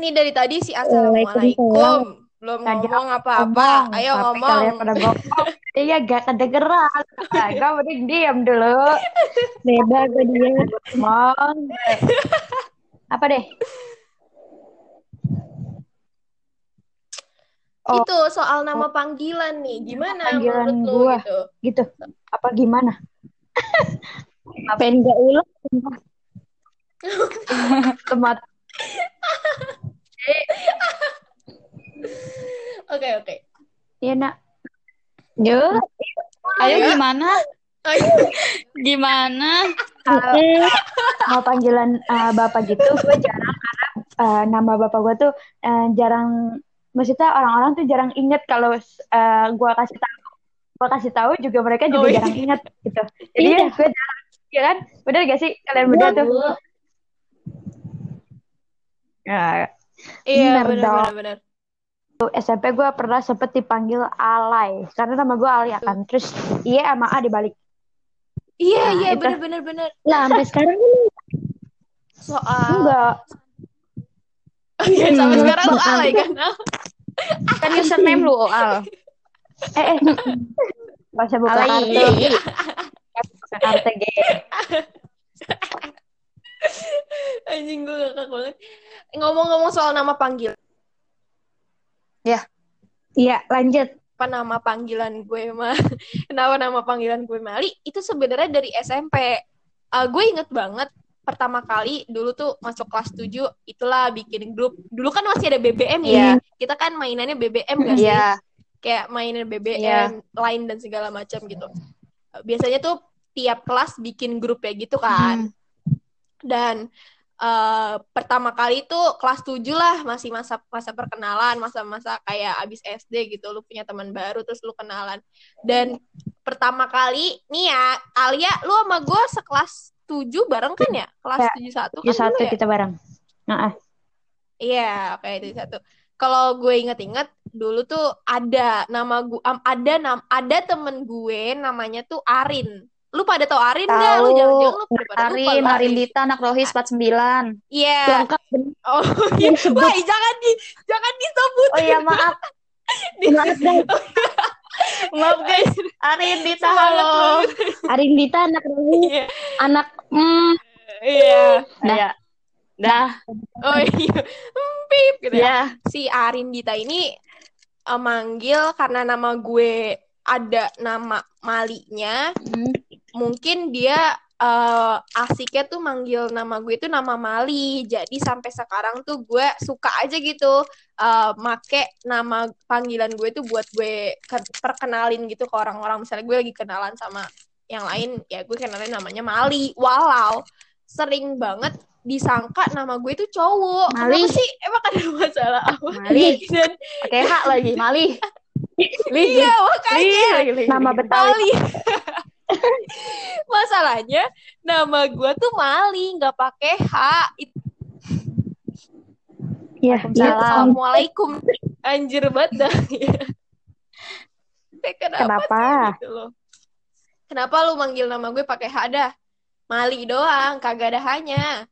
Speaker 1: Ini dari tadi si Assalamualaikum. Belum
Speaker 2: Tadi
Speaker 1: ngomong apa-apa. Ayo
Speaker 2: tapi
Speaker 1: ngomong.
Speaker 2: Kalian pada ngomong. Iya, gak kedengeran. Nah, gue mending diam dulu.
Speaker 4: beda gue dia
Speaker 2: Ngomong. Apa deh? Oh.
Speaker 1: Itu soal nama panggilan nih. Gimana
Speaker 2: Panggilan
Speaker 1: menurut lo
Speaker 2: gua.
Speaker 1: gitu?
Speaker 2: Gitu. Apa gimana?
Speaker 4: Pengen gak ulang
Speaker 2: Temat.
Speaker 1: Oke, oke.
Speaker 2: Iya, nak.
Speaker 4: Yo,
Speaker 3: Ayo gimana?
Speaker 1: Ayo.
Speaker 3: Gimana?
Speaker 2: Kalau mau panggilan eh, bapak gitu, gue jarang karena eh, nama bapak gue tuh eh, jarang. Maksudnya orang-orang tuh jarang inget kalau eh, gue kasih tahu. Gue kasih tahu juga mereka juga
Speaker 1: Oh, iya.
Speaker 2: jarang inget gitu. Jadi
Speaker 4: Iya.
Speaker 2: gue jarang, ya kan? Bener gak sih kalian berdua tuh? Ya,
Speaker 1: Iya,
Speaker 2: Bener
Speaker 1: benar.
Speaker 2: SMP gue pernah sempet dipanggil Alay karena nama gue Alia kan. Terus iya sama A dibalik.
Speaker 1: Iya,
Speaker 2: Nah,
Speaker 1: iya,
Speaker 2: itu.
Speaker 1: benar benar benar.
Speaker 4: lah sampai sekarang kan
Speaker 1: Soal
Speaker 2: Enggak.
Speaker 1: Iya, sampai
Speaker 4: Hmm.
Speaker 1: sekarang lu alay kan?
Speaker 3: Kan username lu Oal.
Speaker 2: Eh, eh. Gak usah buka
Speaker 3: Alay.
Speaker 2: kartu.
Speaker 1: Anjing gue ngakak banget. Ngomong-ngomong soal nama panggil,
Speaker 2: Iya, lanjut.
Speaker 1: apa nama panggilan gue mah? Kenapa nama panggilan gue Mali? Itu sebenarnya dari SMP. Eh, gue inget banget pertama kali dulu tuh masuk kelas 7 itulah bikin grup. Dulu kan masih ada BBM ya.
Speaker 3: Iya.
Speaker 1: Kita kan mainannya BBM gak sih?
Speaker 3: Iya.
Speaker 1: kayak mainin BBM,
Speaker 3: Iya.
Speaker 1: lain dan segala macam gitu. Biasanya tuh tiap kelas bikin grup ya gitu kan.
Speaker 3: Hmm.
Speaker 1: Dan eh, pertama kali tuh kelas 7 lah, masih masa masa perkenalan, masa-masa kayak abis SD gitu, lu punya teman baru terus lu kenalan. Dan pertama kali nih ya, Alia lu sama gue sekelas 7 bareng kan ya? Kelas
Speaker 2: Ya,
Speaker 1: 71 kan
Speaker 2: Tujuh satu
Speaker 1: ya?
Speaker 2: kita bareng. Nah, ah.
Speaker 1: Iya, oke itu satu. Kalau gue inget-inget dulu tuh ada nama gue ada nam ada temen gue namanya tuh Arin. Lu pada tau Arin nggak? Lu
Speaker 3: Tahu.
Speaker 1: jangan-jangan lu pada lupa
Speaker 3: Arin,
Speaker 1: lu
Speaker 3: Arin Dita, anak Rohis 49.
Speaker 1: Iya.
Speaker 4: bener.
Speaker 1: Oh iya. Wah, jangan di jangan disebut.
Speaker 3: Oh iya, maaf.
Speaker 4: Maaf guys,
Speaker 3: Maaf guys. Arin Dita, halo.
Speaker 1: banget.
Speaker 4: Arindita anak Rohis,
Speaker 1: Iya.
Speaker 4: anak hmm,
Speaker 1: Iya.
Speaker 3: Dah. Ya. Dah.
Speaker 1: Oh iya. Pip gitu ya.
Speaker 3: Ya.
Speaker 1: Si Arin Dita ini eh, manggil karena nama gue ada nama Malinya
Speaker 3: Hmm.
Speaker 1: mungkin dia eh, asiknya tuh manggil nama gue itu nama Mali. Jadi sampai sekarang tuh gue suka aja gitu eh, make nama panggilan gue tuh buat gue ke- perkenalin gitu ke orang-orang. Misalnya gue lagi kenalan sama yang lain, ya gue kenalin namanya Mali. Walau sering banget disangka nama gue itu cowok.
Speaker 3: Mali.
Speaker 1: Kenapa sih? Emang ada masalah apa?
Speaker 3: Mali.
Speaker 1: Dan
Speaker 3: Pakai hak lagi, Mali. Li,
Speaker 1: iya makanya.
Speaker 3: li, li, li.
Speaker 2: Nama Betawi.
Speaker 1: Mali. Masalahnya nama gue tuh Mali, nggak pakai H. Itu
Speaker 2: Iya.
Speaker 3: Waalaikumsalam.
Speaker 1: Assalamualaikum. Anjir banget dah. Kayak Kenapa?
Speaker 2: Kenapa?
Speaker 1: sih gitu loh? Kenapa lu manggil nama gue pakai H dah? Mali doang, kagak ada hanya.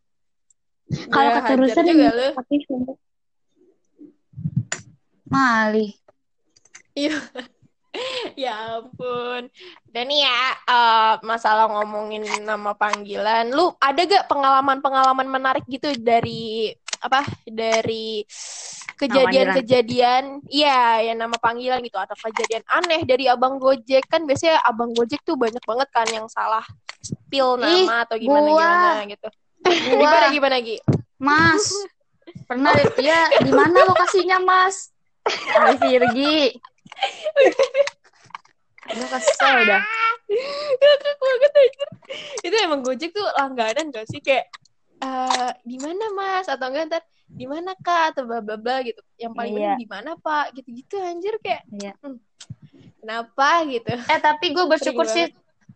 Speaker 4: Kalau keterusan
Speaker 1: juga lu.
Speaker 4: tapi
Speaker 3: Mali.
Speaker 1: Iya. ya ampun. Dan nih ya, eh, masalah ngomongin nama panggilan, lu ada gak pengalaman-pengalaman menarik gitu dari apa? Dari kejadian-kejadian, iya, ya nama panggilan gitu atau kejadian aneh dari Abang Gojek kan biasanya Abang Gojek tuh banyak banget kan yang salah spill
Speaker 3: Ih,
Speaker 1: nama atau gimana gimana gitu. Gimana gimana Gi?
Speaker 3: Mas. Pernah ya di mana lokasinya, Mas? Di Virgi. Gue kesel dah.
Speaker 1: Ngakak banget aja. Itu emang Gojek tuh langganan gak sih kayak eh di mana Mas atau enggak ntar di mana Kak atau bla bla bla gitu. Yang paling
Speaker 3: Iya.
Speaker 1: di mana Pak gitu-gitu anjir kayak
Speaker 3: Iya.
Speaker 1: hmm, kenapa gitu.
Speaker 3: Eh tapi gue bersyukur sih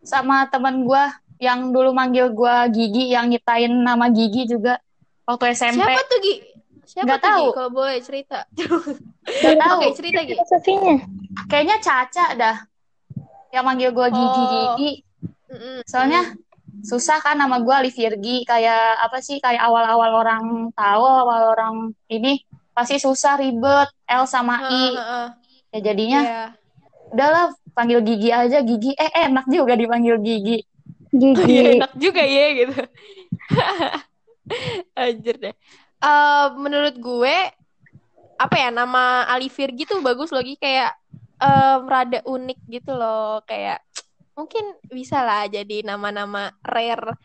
Speaker 3: sama teman gue yang dulu manggil gue Gigi yang nyiptain nama Gigi juga waktu SMP.
Speaker 1: Siapa tuh Gi? Siapa
Speaker 3: Nggak
Speaker 1: tuh
Speaker 3: tahu.
Speaker 1: Kalau boleh cerita.
Speaker 3: Gak tahu.
Speaker 1: Oke, cerita Gi.
Speaker 4: filosofinya
Speaker 3: Kayaknya Caca dah yang manggil gue Gigi
Speaker 1: Oh.
Speaker 3: Gigi. Soalnya susah kan nama gue Ali Virgi kayak apa sih kayak awal-awal orang tahu awal orang ini pasti susah ribet L sama I
Speaker 1: Heeh,
Speaker 3: ya jadinya
Speaker 1: Iya.
Speaker 3: udahlah panggil Gigi aja Gigi eh enak juga dipanggil Gigi
Speaker 1: Iya,
Speaker 2: Gigi.
Speaker 1: enak juga ya gitu. Anjir deh. Eh, menurut gue apa ya nama Ali Virgi tuh bagus lagi kayak em, rada unik gitu loh kayak mungkin bisa lah jadi nama-nama rare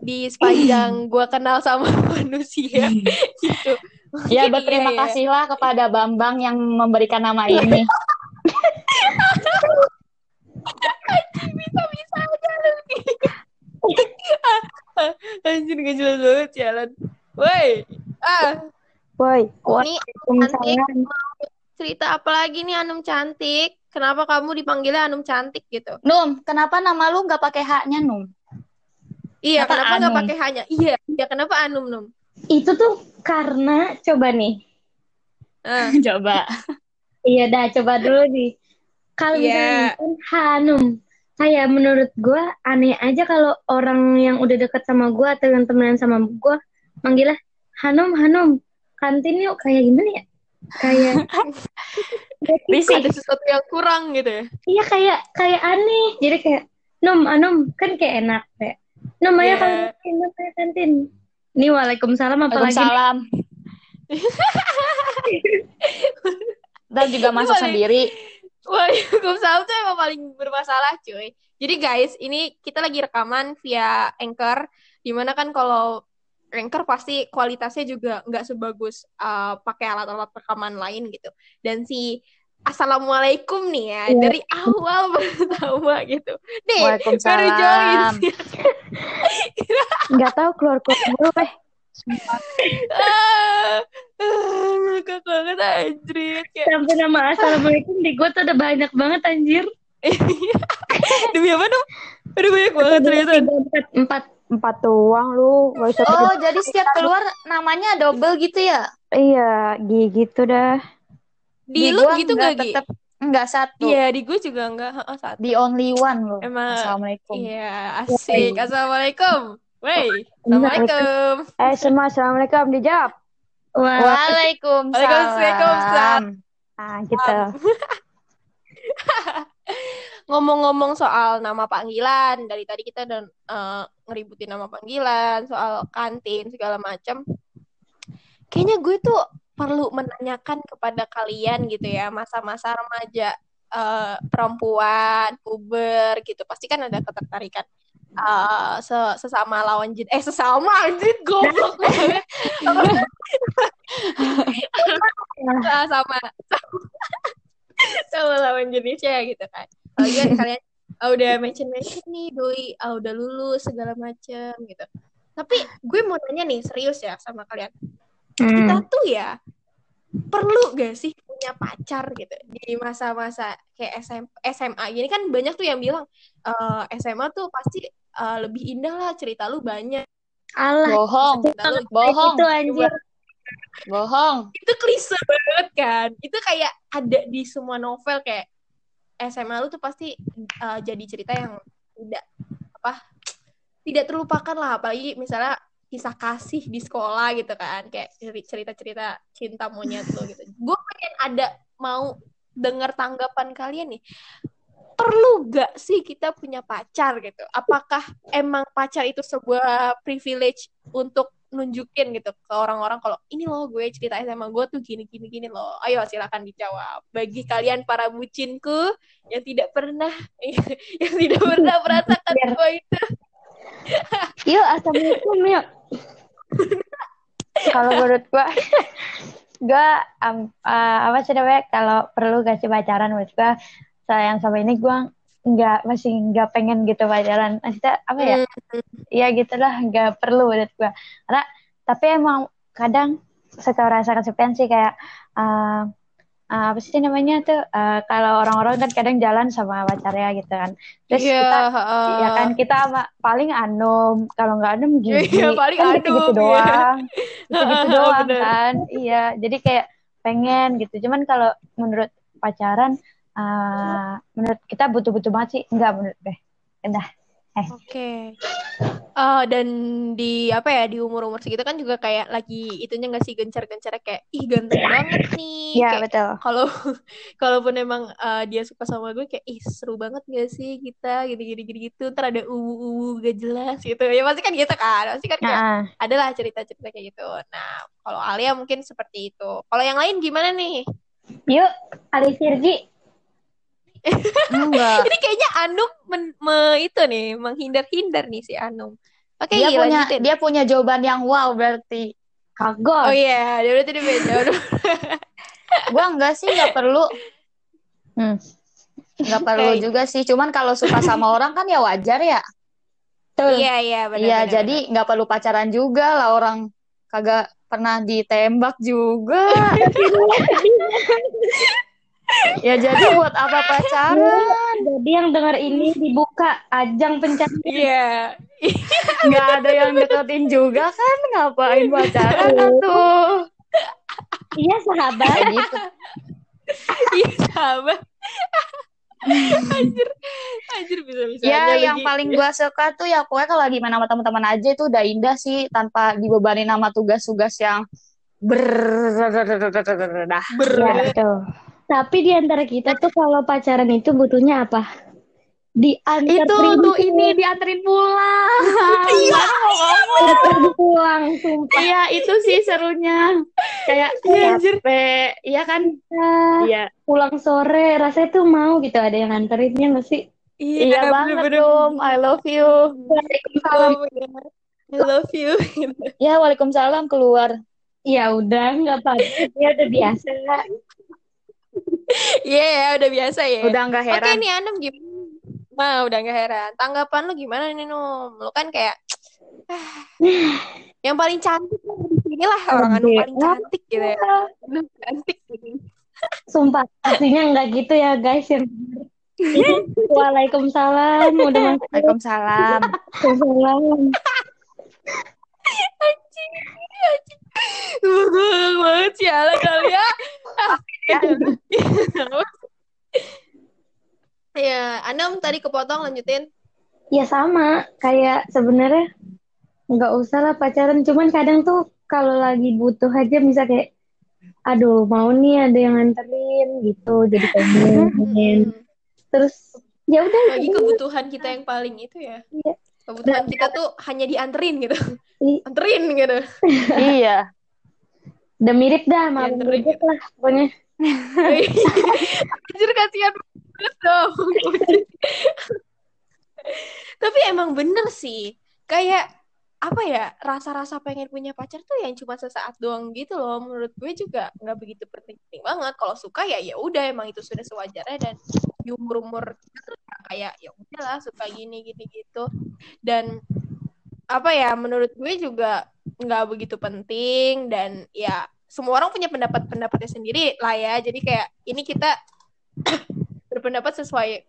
Speaker 1: di sepanjang gue kenal sama manusia gitu.
Speaker 3: Ya
Speaker 1: Mungkin
Speaker 3: berterima
Speaker 1: iya, ya.
Speaker 3: kasihlah kepada Bambang yang memberikan nama ini.
Speaker 1: Bisa-bisa aja lu nih. Jelas banget jalan. Woi, ah,
Speaker 2: Woi,
Speaker 1: ini cantik.
Speaker 2: Waalaikumsalam.
Speaker 1: Cerita apa lagi nih Anum cantik? Kenapa kamu dipanggilnya Anum cantik gitu?
Speaker 3: Num, kenapa nama lu nggak pakai haknya Num?
Speaker 1: Iya,
Speaker 3: Kenapa
Speaker 1: kenapa nggak
Speaker 3: Anum?
Speaker 1: pakai hanya? Iya, iya kenapa Anum Num?
Speaker 4: Itu tuh karena coba nih.
Speaker 1: Ah,
Speaker 3: Coba.
Speaker 4: Iya dah coba dulu nih. Kalau
Speaker 1: Iya.
Speaker 4: misalnya kan Hanum, kayak menurut gue aneh aja kalau orang yang udah deket sama gue atau yang temenan sama gue manggilnya Hanum, Hanum, kantin yuk kayak gimana ya? Kayak
Speaker 3: Risih.
Speaker 1: ada sesuatu yang kurang gitu ya?
Speaker 4: iya kayak kayak aneh. Jadi kayak Num, Anum kan kayak enak kayak. Num ayo
Speaker 1: Iya.
Speaker 4: kantin, Num ayo kantin. Ini waalaikumsalam apalagi?
Speaker 3: Waalaikumsalam. Dan juga masak
Speaker 1: paling-
Speaker 3: sendiri.
Speaker 1: Waalaikumsalam tuh emang paling bermasalah cuy. Jadi guys, ini kita lagi rekaman via Anchor, di mana kan kalau Anchor pasti kualitasnya juga nggak sebagus uh, pakai alat-alat rekaman lain gitu. Dan si Assalamualaikum nih ya,
Speaker 4: Iya.
Speaker 1: dari awal pertama gitu. Nih, baru join.
Speaker 3: Waalaikumsalam.
Speaker 2: nggak tahu keluar keluar mulu eh.
Speaker 1: Ah, ah, ngakak banget anjir. Kayak,
Speaker 4: Sampai nama assalamualaikum di gue tuh udah banyak banget anjir.
Speaker 1: demi apa dong? Aduh banyak banget ternyata.
Speaker 4: Empat, empat.
Speaker 2: Empat doang lu, gak usah
Speaker 3: Oh, jadi setiap keluar namanya double gitu ya?
Speaker 2: Iya, gi- gitu dah.
Speaker 1: Di, lu
Speaker 3: gua
Speaker 1: gitu
Speaker 3: nggak
Speaker 1: gak, Gi?
Speaker 3: tetep enggak satu.
Speaker 1: Iya, di gue juga enggak. Heeh, satu.
Speaker 3: The only one loh.
Speaker 1: Emang-
Speaker 3: Assalamualaikum.
Speaker 1: Iya, asik. Assalamualaikum. Wey, Assalamualaikum.
Speaker 2: Eh semua assalamualaikum dijawab.
Speaker 3: Waalaikumsalam.
Speaker 1: Waalaikumsalam.
Speaker 2: Ah gitu.
Speaker 1: Ngomong-ngomong soal nama panggilan, dari tadi kita udah eh, ngeributin nama panggilan, soal kantin, segala macam. Kayaknya gue tuh perlu menanyakan kepada kalian gitu ya, masa-masa remaja eh, perempuan, puber gitu. Pasti kan ada ketertarikan se- sesama lawan jenis. Eh, sesama anjir, goblok banget. Ah, sama sama lawan jenisnya gitu kan kalau kan kalian ah, udah mention mention nih doi ah, udah lulus segala macem gitu tapi gue mau nanya nih serius ya sama kalian kita
Speaker 4: Hmm.
Speaker 1: tuh ya perlu gak sih punya pacar gitu di masa-masa kayak SM, SMA gini kan banyak tuh yang bilang eh, SMA tuh pasti eh, lebih indah lah cerita lu banyak
Speaker 4: Allah.
Speaker 3: Bohong.
Speaker 1: cerita lu
Speaker 3: Bohong.
Speaker 4: Itu anjir.
Speaker 3: Bohong.
Speaker 1: itu klise banget kan itu kayak ada di semua novel kayak SMA lu tuh pasti uh, jadi cerita yang tidak apa tidak terlupakan lah apalagi misalnya kisah kasih di sekolah gitu kan kayak cerita-cerita cinta monyet lu gitu. Gue pengen ada mau dengar tanggapan kalian nih perlu gak sih kita punya pacar gitu? Apakah emang pacar itu sebuah privilege untuk nunjukin gitu ke orang-orang kalau ini loh gue cerita SMA gue tuh gini gini gini loh. Ayo silakan dijawab. Bagi kalian para bucinku yang tidak pernah yang tidak pernah merasakan semua itu
Speaker 2: Yuk assalamualaikum yuk. Kalau menurut gua, gua am- eh, apa sih namanya? Kalau perlu gak sih pacaran menurut gua sayang sama ini gua nggak masih nggak pengen gitu pacaran. Maksudnya apa ya? Iya gitulah nggak perlu menurut gua. Karena tapi emang kadang suka rasa kesepian sih kayak eh, eh, apa sih namanya tuh eh, kalau orang-orang kan kadang jalan sama pacarnya gitu kan. Terus
Speaker 1: Iya,
Speaker 2: kita
Speaker 1: heeh.
Speaker 2: ya kan kita sama- paling anom kalau nggak anom gigi
Speaker 1: Iya, paling
Speaker 2: kan gitu gitu
Speaker 1: anom, iya.
Speaker 2: doang gitu doang
Speaker 1: Bener.
Speaker 2: kan iya jadi kayak pengen gitu cuman kalau menurut pacaran eh, menurut kita butuh-butuh banget sih enggak menurut deh udah
Speaker 1: Oke. Eh, dan di apa ya di umur-umur segitu kan juga kayak lagi itunya nggak sih gencar-gencarnya kayak ih ganteng banget nih.
Speaker 2: ya
Speaker 1: Kayak
Speaker 2: betul
Speaker 1: kalau kalaupun emang eh, dia suka sama gue kayak ih seru banget gak sih kita gini-gini gini gitu. Ntar ada uwu-uwu gak jelas gitu. Ya pasti kan gitu kan. Pasti kan kayak
Speaker 2: nah
Speaker 1: adalah cerita-cerita kayak gitu. Nah, kalau Alia mungkin seperti itu. Kalau yang lain gimana nih?
Speaker 4: Yuk, Ali Sirji.
Speaker 3: Enggak.
Speaker 1: Ini kayaknya Anum men- me- itu nih menghindar-hindar nih si Anum. Oke,
Speaker 3: dia
Speaker 1: iya,
Speaker 3: punya
Speaker 1: lanjutin.
Speaker 3: dia punya jawaban yang wow berarti.
Speaker 2: Kagak.
Speaker 1: Oh iya, dia berarti dia beda.
Speaker 3: Gua enggak sih nggak perlu
Speaker 2: Hmm.
Speaker 3: nggak perlu
Speaker 1: Oke.
Speaker 3: juga sih. Cuman kalau suka sama orang kan ya wajar ya.
Speaker 2: Betul.
Speaker 1: Iya, iya, benar.
Speaker 3: Iya, jadi nggak perlu pacaran juga lah orang kagak pernah ditembak juga. Ya jadi buat apa pacaran?
Speaker 4: Jadi yang dengar ini dibuka ajang pencarian.
Speaker 1: Iya.
Speaker 3: Nggak ada yang deketin juga kan? Ngapain pacaran tuh?
Speaker 4: Iya sahabat.
Speaker 3: Gitu.
Speaker 1: Iya, sahabat. anjir. Anjir bisa-bisa
Speaker 3: Ya,
Speaker 1: aja
Speaker 3: yang
Speaker 1: lagi.
Speaker 3: paling gua suka tuh ya pokoknya kalau lagi main sama teman-teman aja itu udah indah sih tanpa dibebani nama tugas-tugas yang ber dah.
Speaker 1: ber.
Speaker 4: Iya. Tapi di antara kita tuh kalau pacaran itu butuhnya apa? Diantar
Speaker 3: Itu tuh ini dianterin pulang.
Speaker 1: Iya.
Speaker 4: pulang, sumpah.
Speaker 3: Iya, itu sih serunya. Kayak
Speaker 1: Iya, anjir.
Speaker 3: iya kan? Iya.
Speaker 4: Pulang sore, rasanya tuh mau gitu ada yang nganterinnya nggak sih?
Speaker 3: Iya banget,
Speaker 1: bener-bener.
Speaker 3: Dom. I love you.
Speaker 4: Waalaikumsalam.
Speaker 1: Iya. I love you.
Speaker 3: Ya, Waalaikumsalam keluar.
Speaker 4: Ya udah, nggak apa-apa. Ya udah biasa.
Speaker 1: Iya, ya, udah biasa ya.
Speaker 3: Udah nggak
Speaker 1: Oke
Speaker 3: heran.
Speaker 1: nih Anem gimana? Nah, udah gak heran. Tanggapan lu gimana nih, Num? Lu kan kayak yang paling cantik lah di sini lah orang Anu
Speaker 4: Aduh.
Speaker 1: paling cantik gitu ya. Aduh, cantik gitu.
Speaker 4: Sumpah, aslinya nggak gitu ya guys. Yang Waalaikumsalam. Udah masuk.
Speaker 3: Waalaikumsalam.
Speaker 4: Waalaikumsalam.
Speaker 1: Anjing, anjing. Gue banget sialan kali ya. Ya, Anem tadi kepotong lanjutin.
Speaker 4: Ya sama, kayak sebenarnya nggak usah lah pacaran. Cuman kadang tuh kalau lagi butuh aja bisa kayak, aduh mau nih ada yang nganterin gitu, jadi pengen. Terus ya udah.
Speaker 1: Lagi kebutuhan kita yang paling itu ya.
Speaker 4: Iya.
Speaker 1: Kebutuhan kita tuh hanya dianterin gitu. Anterin gitu.
Speaker 3: Iya.
Speaker 4: Udah mirip dah sama Gojek lah pokoknya.
Speaker 1: Anjir kasihan dong. Tapi emang bener sih. Kayak apa ya rasa-rasa pengen punya pacar tuh yang cuma sesaat doang gitu loh menurut gue juga nggak begitu penting banget kalau suka ya ya udah emang itu sudah sewajarnya dan di umur umur tuh ya kayak ya udahlah suka gini gini gitu dan apa ya menurut gue juga nggak begitu penting dan ya semua orang punya pendapat pendapatnya sendiri lah ya. Jadi kayak ini kita berpendapat sesuai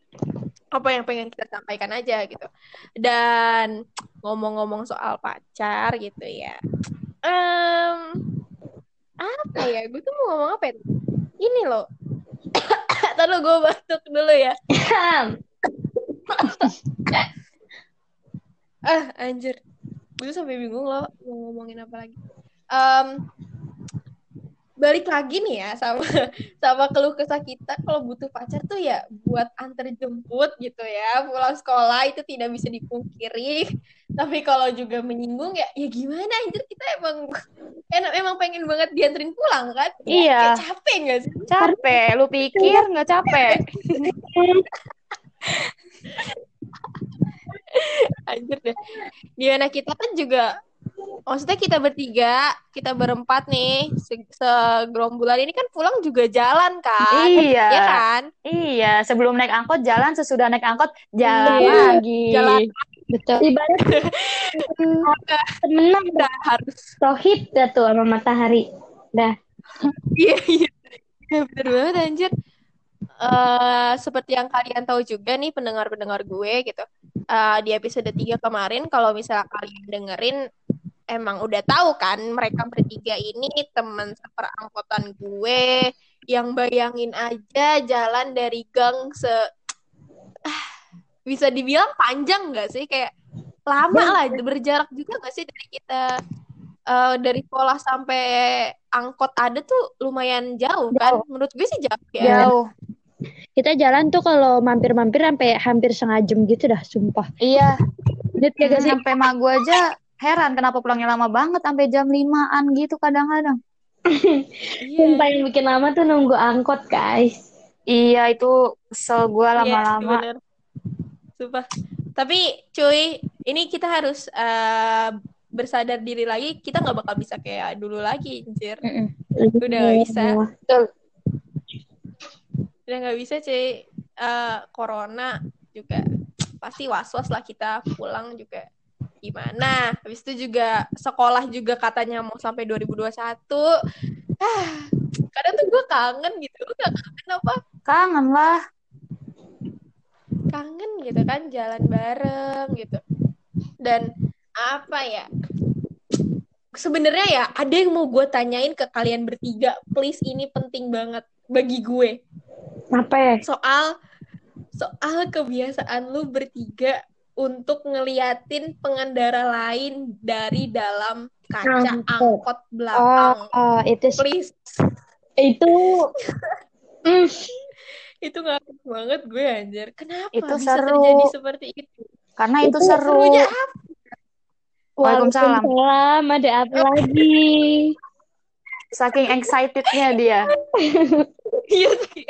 Speaker 1: apa yang pengen kita sampaikan aja gitu. Dan ngomong-ngomong soal pacar gitu ya. Em, apa ya? Gue tuh mau ngomong apa ya? Ini loh. Tahu gue batuk dulu ya. Ah anjir. Gue sampai bingung loh mau ngomongin apa lagi. Em, balik lagi nih ya sama sama keluh kesah kita kalau butuh pacar tuh ya buat antar jemput gitu ya pulang sekolah itu tidak bisa dipungkiri tapi kalau juga menyinggung ya ya gimana anjir kita emang emang, emang pengen banget dianterin pulang kan Ya,
Speaker 3: Iya.
Speaker 1: kayak capek gak sih
Speaker 3: Capek. Lu pikir nggak capek?
Speaker 1: anjir deh gimana kita kan juga maksudnya kita bertiga kita berempat nih se- segerombolan ini kan pulang juga jalan kan
Speaker 3: Iya.
Speaker 1: ya kan
Speaker 3: Iya. Sebelum naik angkot jalan, sesudah naik angkot jalan
Speaker 1: Iya.
Speaker 3: lagi.
Speaker 1: Jalan.
Speaker 4: Betul. Ibarat temenan
Speaker 1: udah harus
Speaker 4: rohit dah tuh sama matahari. Dah.
Speaker 1: Iya, iya. Ya, bener banget anjir. Eh, seperti yang kalian tahu juga nih pendengar-pendengar gue gitu. Eh, di episode 3 kemarin kalau misalnya kalian dengerin emang udah tahu kan mereka bertiga ini teman seperangkotan gue yang bayangin aja jalan dari gang se Ah, bisa dibilang panjang nggak sih kayak lama lah berjarak juga nggak sih dari kita eh, dari sekolah sampai angkot ada tuh lumayan jauh kan menurut gue sih jauh ya
Speaker 3: Jauh.
Speaker 2: Kita jalan tuh kalau mampir-mampir sampai hampir setengah jam gitu dah, sumpah.
Speaker 3: Iya.
Speaker 2: Ya gak sih?
Speaker 3: Sampai mak gue aja heran kenapa pulangnya lama banget sampai jam limaan gitu kadang-kadang.
Speaker 1: Iya.
Speaker 4: Sumpah yang bikin lama tuh nunggu angkot, guys.
Speaker 3: Iya itu kesel gue
Speaker 1: Iya,
Speaker 3: lama-lama.
Speaker 1: bener. Sumpah. Tapi cuy, ini kita harus eh, bersadar diri lagi. Kita nggak bakal bisa kayak dulu lagi, anjir.
Speaker 2: Mm-mm.
Speaker 1: Udah nggak bisa.
Speaker 2: Betul.
Speaker 1: Udah nggak bisa, cuy. Eh, corona juga pasti was-was lah kita pulang juga gimana. Habis itu juga sekolah juga katanya mau sampai 2021. Ah, kadang tuh gue kangen gitu. Lu gak kangen apa?
Speaker 3: Kangen lah.
Speaker 1: kangen gitu kan jalan bareng gitu dan apa ya sebenarnya ya ada yang mau gue tanyain ke kalian bertiga please ini penting banget bagi gue
Speaker 2: Apa ya?
Speaker 1: soal soal kebiasaan lu bertiga untuk ngeliatin pengendara lain dari dalam kaca
Speaker 2: Angkot.
Speaker 1: angkot
Speaker 2: Oh,
Speaker 1: belakang
Speaker 2: oh, itu sih.
Speaker 1: please
Speaker 2: Itu mm,
Speaker 1: itu ngakak banget gue anjir kenapa
Speaker 3: Itu
Speaker 1: bisa
Speaker 3: seru.
Speaker 1: terjadi seperti itu
Speaker 3: Karena itu,
Speaker 2: Itu
Speaker 3: seru.
Speaker 1: serunya apa
Speaker 3: Waalaikumsalam.
Speaker 2: Waalaikumsalam. Ada apa lagi?
Speaker 3: Saking excitednya dia.
Speaker 1: Iya sih.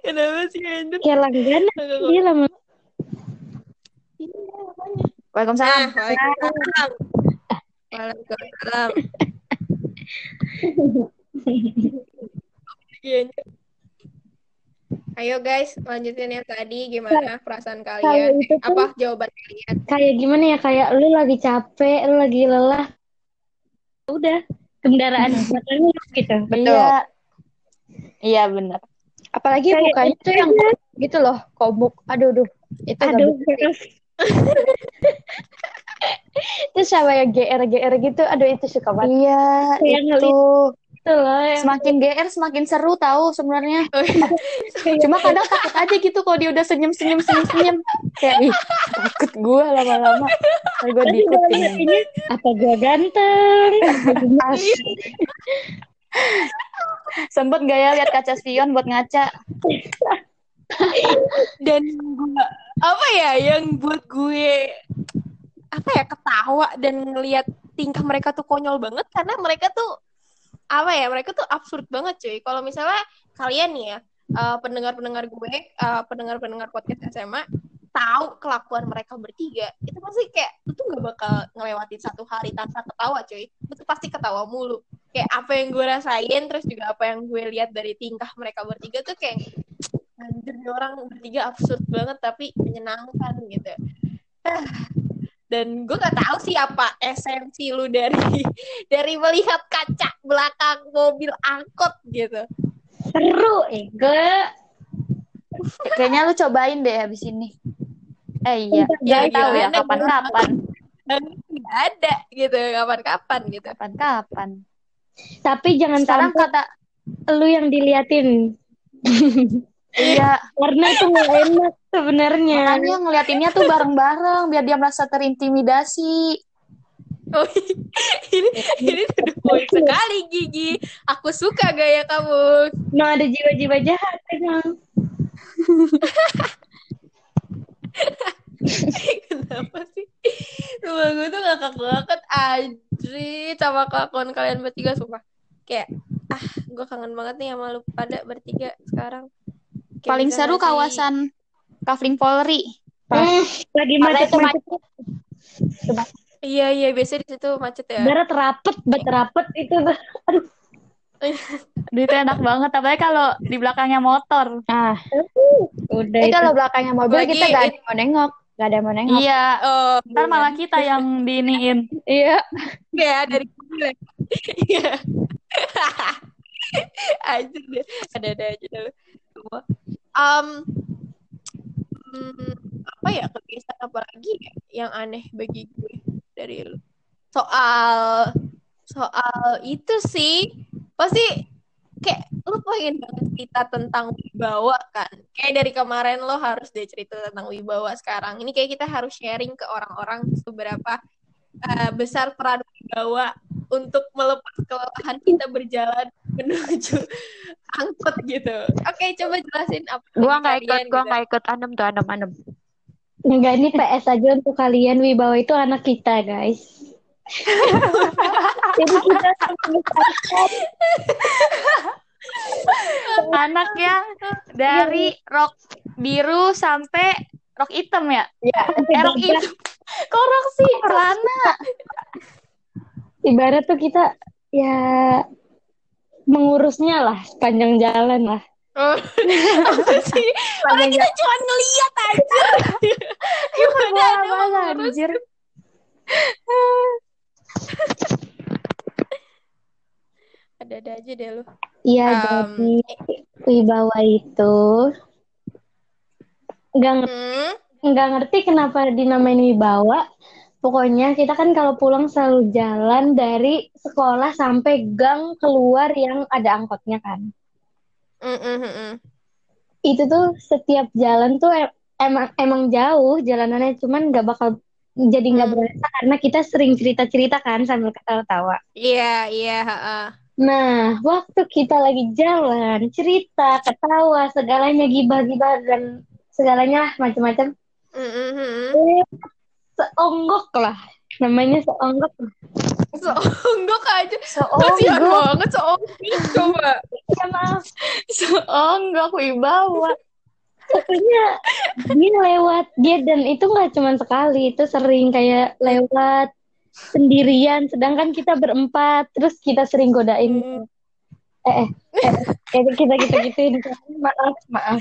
Speaker 1: Kenapa sih anjir?
Speaker 2: Kayak langganan dia lama.
Speaker 3: Waalaikumsalam.
Speaker 1: Nah, Waalaikumsalam. Waalaikumsalam. Iya, anjir. Ayo guys, lanjutin yang tadi gimana perasaan kalian?
Speaker 2: itu kan-
Speaker 1: apa jawaban kalian?
Speaker 2: Kayak gimana ya? Kayak lu lagi capek, lu lagi lelah. Udah, kendaraan lu gitu.
Speaker 3: Iya. Iya bener.
Speaker 2: Apalagi
Speaker 4: Kayak
Speaker 2: mukanya tuh yang gitu loh, komuk. Aduh, aduh. Itu
Speaker 4: Aduh.
Speaker 2: Terus sama yang GR-GR gitu, aduh itu suka banget.
Speaker 3: Iya,
Speaker 4: Kayak
Speaker 3: itu.
Speaker 2: Itu loh yang
Speaker 3: Semakin GR semakin seru tahu sebenarnya.
Speaker 1: Oh, iya.
Speaker 3: Cuma kadang takut aja gitu kalau dia udah senyum-senyum senyum-senyum. Kayak ih, takut gue lama-lama. Gue diikutin.
Speaker 4: apa gua ganteng?
Speaker 3: Sempet gak ya lihat kaca spion buat ngaca?
Speaker 1: Dan gua apa ya yang buat gue apa ya ketawa dan ngelihat tingkah mereka tuh konyol banget? Karena mereka tuh apa ya mereka tuh absurd banget cuy. Kalau misalnya kalian ya eh, pendengar-pendengar gue eh, pendengar-pendengar podcast SMA tahu kelakuan mereka bertiga itu pasti kayak lu tuh gak bakal ngelewatin satu hari tanpa ketawa cuy. Tuh pasti ketawa mulu. Kayak apa yang gue rasain terus juga apa yang gue lihat dari tingkah mereka bertiga tuh kayak anjir nih orang bertiga absurd banget tapi menyenangkan gitu Ah, dan gue gak tahu sih apa esensi lu dari dari melihat kaca belakang mobil angkot gitu
Speaker 4: Seru, Ega.
Speaker 3: Kayaknya lu cobain deh habis ini. Eh iya,
Speaker 1: Ya,
Speaker 3: tahu ya kapan-kapan.
Speaker 1: dan nggak ada gitu kapan-kapan gitu
Speaker 3: Kapan-kapan.
Speaker 4: Tapi jangan
Speaker 3: Sekarang
Speaker 4: sampai
Speaker 3: kata
Speaker 4: lu yang diliatin.
Speaker 3: iya,
Speaker 4: Karena itu gak enak sebenarnya.
Speaker 3: makanya ngeliatinnya tuh bareng-bareng biar dia merasa terintimidasi.
Speaker 1: oh, ini ini tuh poin sekali Gigi aku suka gaya kamu
Speaker 4: No ada jiwa-jiwa jahat emang.
Speaker 1: kenapa sih Sumpah gue tuh ngakak banget Ajri sama kelakuan kalian bertiga sumpah kayak ah gue kangen banget nih sama lu pada bertiga sekarang Kayak
Speaker 3: Paling seru kawasan Kavling Polri.
Speaker 4: Hmm, lagi
Speaker 2: Karena itu
Speaker 4: macet-macet.
Speaker 1: iya iya biasanya di situ macet ya
Speaker 4: Barat rapet, bat rapet itu. tuh. Aduh,
Speaker 3: Duh, itu enak banget, apalagi kalau di belakangnya motor.
Speaker 2: Ah,
Speaker 4: udah
Speaker 2: tapi
Speaker 4: itu.
Speaker 2: kalau belakangnya mobil
Speaker 1: Apalagi
Speaker 2: kita gak ada yang mau nengok. Gak ada yang mau nengok.
Speaker 3: Iya,
Speaker 1: oh
Speaker 3: ntar malah kita yang diiniin.
Speaker 2: Iya.
Speaker 1: ya dari mobil iya aja deh ada ada aja dulu um, apa ya kebiasaan apa lagi ya yang aneh bagi gue dari lu? Soal soal itu sih pasti kayak lu pengen banget cerita tentang wibawa kan? Kayak dari kemarin lo harus deh cerita tentang wibawa sekarang. Ini kayak kita harus sharing ke orang-orang seberapa uh, besar peran wibawa untuk melepas kelelahan kita berjalan menuju angkot gitu. Oke, coba jelasin apa
Speaker 2: Gua
Speaker 1: yang
Speaker 2: gak
Speaker 1: kalian
Speaker 2: ikut, gua
Speaker 1: gitu.
Speaker 2: gak ikut. Anem tuh, anem, anem.
Speaker 4: Enggak, ini PS aja untuk kalian. Wibawa itu anak kita, guys. Jadi kita
Speaker 3: Anak yang dari rok biru sampai rok hitam ya
Speaker 2: Ya,
Speaker 3: eh, rok hitam kok rok sih celana
Speaker 4: Ibarat tuh kita ya mengurusnya lah sepanjang jalan lah.
Speaker 1: Oh, apa sih? Orang kita cuma ngeliat aja. Gimana ada
Speaker 3: Apa
Speaker 1: mengurus?
Speaker 3: anjir
Speaker 1: Ada-ada aja deh lu.
Speaker 4: Iya,
Speaker 1: Em,
Speaker 4: jadi wibawa itu nggak ngerti,
Speaker 1: Hmm,
Speaker 4: nggak ngerti kenapa dinamain wibawa. Pokoknya kita kan kalau pulang selalu jalan dari sekolah sampai gang keluar yang ada angkotnya kan.
Speaker 1: mm, mm, mm, mm.
Speaker 4: Itu tuh setiap jalan tuh em- emang emang jauh jalanannya, cuman nggak bakal jadi nggak
Speaker 1: Hmm.
Speaker 4: berasa karena kita sering cerita-cerita kan sambil ketawa-tawa.
Speaker 1: Iya, iya, heeh.
Speaker 4: Nah, waktu kita lagi jalan, cerita, ketawa, segalanya gibah-gibah dan segalanya lah macam-macam.
Speaker 1: Mm, mm, mm, mm.
Speaker 4: Seonggok lah, namanya seonggok.
Speaker 1: Seonggok aja. Kasihan
Speaker 3: seonggok
Speaker 1: banget seonggok. Coba.
Speaker 4: Ya maaf,
Speaker 3: seonggok wibawa
Speaker 4: pokoknya dia lewat dia dan itu nggak cuma sekali, itu sering kayak lewat sendirian. Sedangkan kita berempat, terus kita sering godain.
Speaker 1: Hmm.
Speaker 4: Eh, eh, eh, eh, kita kita gituin. Maaf, maaf.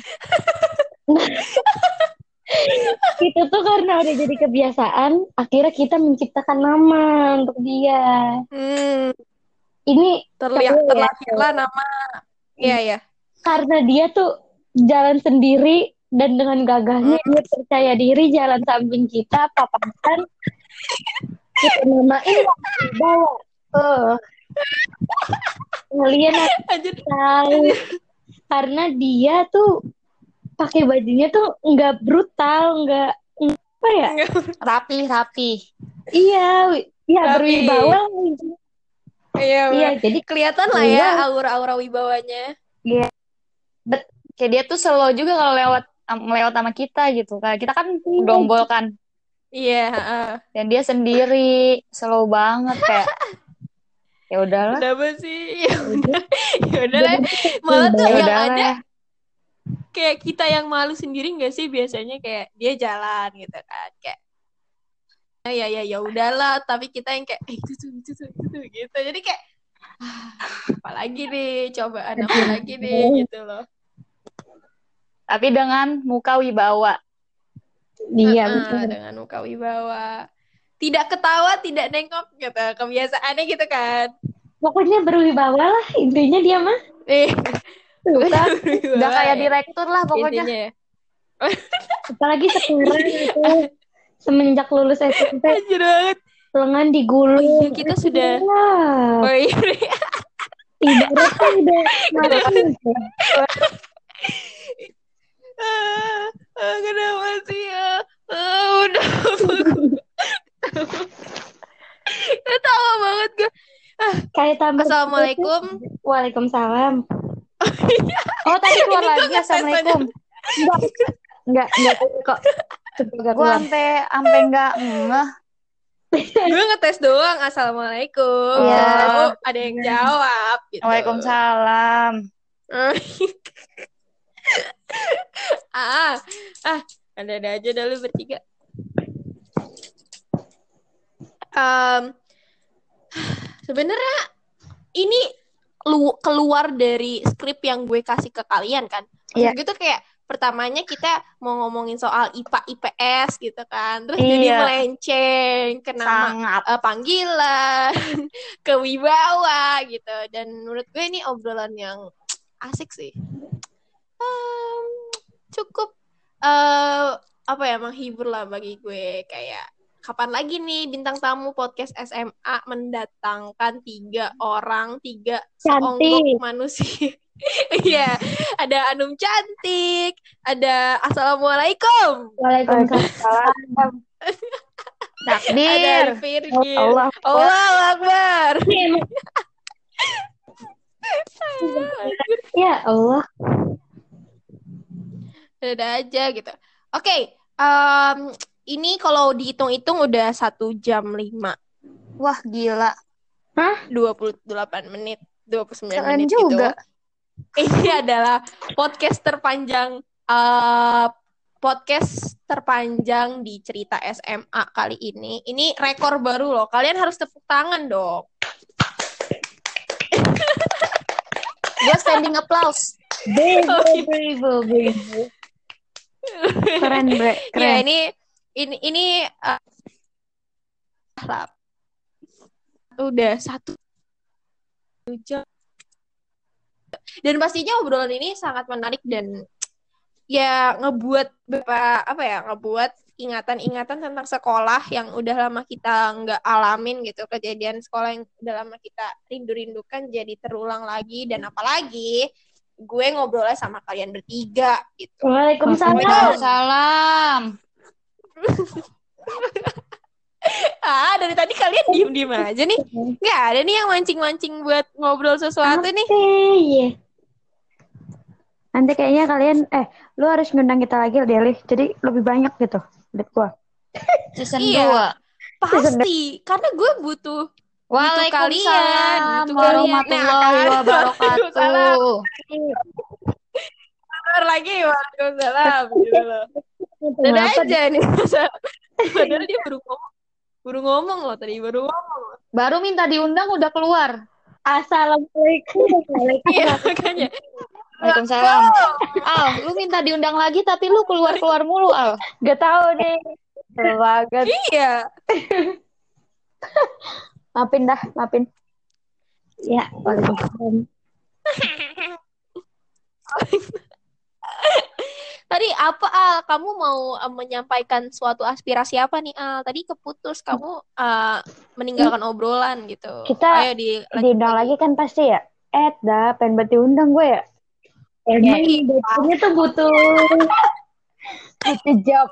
Speaker 4: itu tuh karena udah jadi kebiasaan, akhirnya kita menciptakan nama untuk dia.
Speaker 1: Hmm,
Speaker 4: Ini
Speaker 1: terlihat
Speaker 4: Seru ya,
Speaker 1: terlahirlah nama. Iya, iya.
Speaker 4: karena dia tuh jalan sendiri dan dengan gagahnya dia percaya diri jalan samping kita, papasan. Kita namain bawa. Oh. Kalian tahu karena dia tuh pakai bajunya tuh nggak brutal, nggak apa ya?
Speaker 3: rapi rapi
Speaker 4: Iya, iya berwibawa.
Speaker 1: Iya,
Speaker 4: Iya, jadi
Speaker 1: kelihatan lah
Speaker 4: Iya.
Speaker 1: ya aura-aura wibawanya.
Speaker 3: kayak dia tuh slow juga kalau lewat lewat sama kita gitu kan kita kan dombol kan
Speaker 1: Iya, heeh.
Speaker 3: dan dia sendiri slow banget kayak ya udahlah
Speaker 1: Kenapa sih? Ya udah, ya udah lah. Malah tuh
Speaker 3: ya
Speaker 1: yang
Speaker 3: udahlah
Speaker 1: ada
Speaker 3: ya.
Speaker 1: Kayak kita yang malu sendiri nggak sih? Biasanya kayak dia jalan gitu kan kayak "Ah, ya ya ya udahlah. Tapi kita yang kayak eh, itu tuh itu tuh itu tuh gitu. Jadi kayak ah, apalagi nih? Cobaan apa lagi nih gitu loh.
Speaker 3: Tapi dengan muka wibawa.
Speaker 4: Dia
Speaker 1: Heeh,
Speaker 4: betul.
Speaker 1: dengan muka wibawa. Tidak ketawa tidak nengok gitu. Kebiasaannya gitu kan.
Speaker 4: Pokoknya berwibawa lah intinya dia mah.
Speaker 1: eh
Speaker 4: Suka.
Speaker 3: udah kayak direktur lah pokoknya
Speaker 1: intinya
Speaker 4: Apalagi sekarang itu semenjak lulus SMP
Speaker 1: anjir banget
Speaker 4: lengan digulung.
Speaker 1: oh iya kita sudah
Speaker 4: Wah,
Speaker 1: oh iya
Speaker 4: ibaratnya udah mati.
Speaker 1: ah, ah, kenapa sih ya ah, udah Ketawa banget gue.
Speaker 4: Kayak tambah
Speaker 1: Assalamualaikum.
Speaker 4: Waalaikumsalam.
Speaker 3: Oh tadi keluar lagi assalamualaikum
Speaker 4: Enggak, enggak kok. Enggak
Speaker 3: gue
Speaker 4: keluar.
Speaker 3: sampai sampai nggak ngeh
Speaker 1: Gue ngetes doang. Assalamualaikum.
Speaker 3: Iya.
Speaker 1: Oh, ada yang jawab. Gitu.
Speaker 3: Waalaikumsalam
Speaker 1: ah, ah, ada-ada aja dah lu bertiga. Em, Sebenarnya ini lu keluar dari skrip yang gue kasih ke kalian kan.
Speaker 3: Iya.
Speaker 1: Maksud gue tuh kayak pertamanya kita mau ngomongin soal IPA IPS gitu kan. Terus jadi
Speaker 3: Iya.
Speaker 1: melenceng ke nama
Speaker 3: sangat
Speaker 1: eh, panggilan, ke wibawa gitu. Dan menurut gue ini obrolan yang asik sih. Em, cukup eh apa ya menghibur lah bagi gue kayak kapan lagi nih bintang tamu podcast SMA mendatangkan tiga orang tiga seonggok
Speaker 4: Cantik.
Speaker 1: manusia iya ada Anum cantik ada Assalamualaikum
Speaker 4: Waalaikumsalam.
Speaker 1: ada
Speaker 3: takdir
Speaker 1: Virgil
Speaker 4: Allah.
Speaker 1: Allah Akbar
Speaker 4: Ya Allah.
Speaker 1: ada aja gitu oke em, ini kalau dihitung-hitung udah satu jam lima
Speaker 3: wah gila
Speaker 1: 28 menit 29
Speaker 3: Keren
Speaker 1: menit
Speaker 3: juga.
Speaker 1: gitu ini adalah podcast terpanjang eh, podcast terpanjang di cerita SMA kali ini. Ini rekor baru loh. Kalian harus tepuk tangan dong.
Speaker 3: Gue standing applause.
Speaker 2: Bravo, bravo, bravo. Keren, Bre.
Speaker 1: Ya
Speaker 2: Keren.
Speaker 1: ini ini ini uh, lah. udah satu jam. Dan pastinya obrolan ini sangat menarik dan ya ngebuat beberapa apa ya ngebuat ingatan-ingatan tentang sekolah yang udah lama kita nggak alamin gitu kejadian sekolah yang udah lama kita rindu-rindukan jadi terulang lagi dan apalagi gue ngobrolnya sama kalian bertiga gitu.
Speaker 4: Waalaikumsalam.
Speaker 3: Waalaikumsalam.
Speaker 1: Ah, dari tadi kalian diem-diem aja nih. Nggak ada nih yang mancing-mancing buat ngobrol sesuatu nih.
Speaker 4: Oke, iya.
Speaker 2: Nanti kayaknya kalian, eh, lu harus ngundang kita lagi, Deli. Jadi lebih banyak gitu. Lihat gua.
Speaker 3: Season
Speaker 1: Iya.
Speaker 3: 2.
Speaker 1: Pasti, karena gue butuh kalian,
Speaker 3: Waalaikumsalam warahmatullahi wabarakatuh.
Speaker 1: Bentar lagi, waalaikumsalam. Dadah aja nih. Padahal dia baru ngomong. Baru ngomong loh tadi, baru ngomong.
Speaker 3: Baru minta diundang udah keluar.
Speaker 4: Assalamualaikum.
Speaker 1: Iya, makanya.
Speaker 3: Waalaikumsalam. Al, lu minta diundang lagi tapi lu keluar-keluar mulu, Al.
Speaker 2: Gak tahu nih. Betul banget.
Speaker 1: Iya.
Speaker 2: Maafin dah, maafin.
Speaker 4: Ya, waalaikumsalam.
Speaker 1: Tadi apa Al? Kamu mau eh, menyampaikan suatu aspirasi apa nih Al? Tadi keputus kamu eh, meninggalkan obrolan gitu.
Speaker 2: Kita
Speaker 1: Ayo di
Speaker 2: Diundang lagi kan pasti ya? Eh, dah, pengen banget diundang gue ya.
Speaker 4: Emang
Speaker 1: iya.
Speaker 4: bapaknya tuh butuh
Speaker 2: Itu job.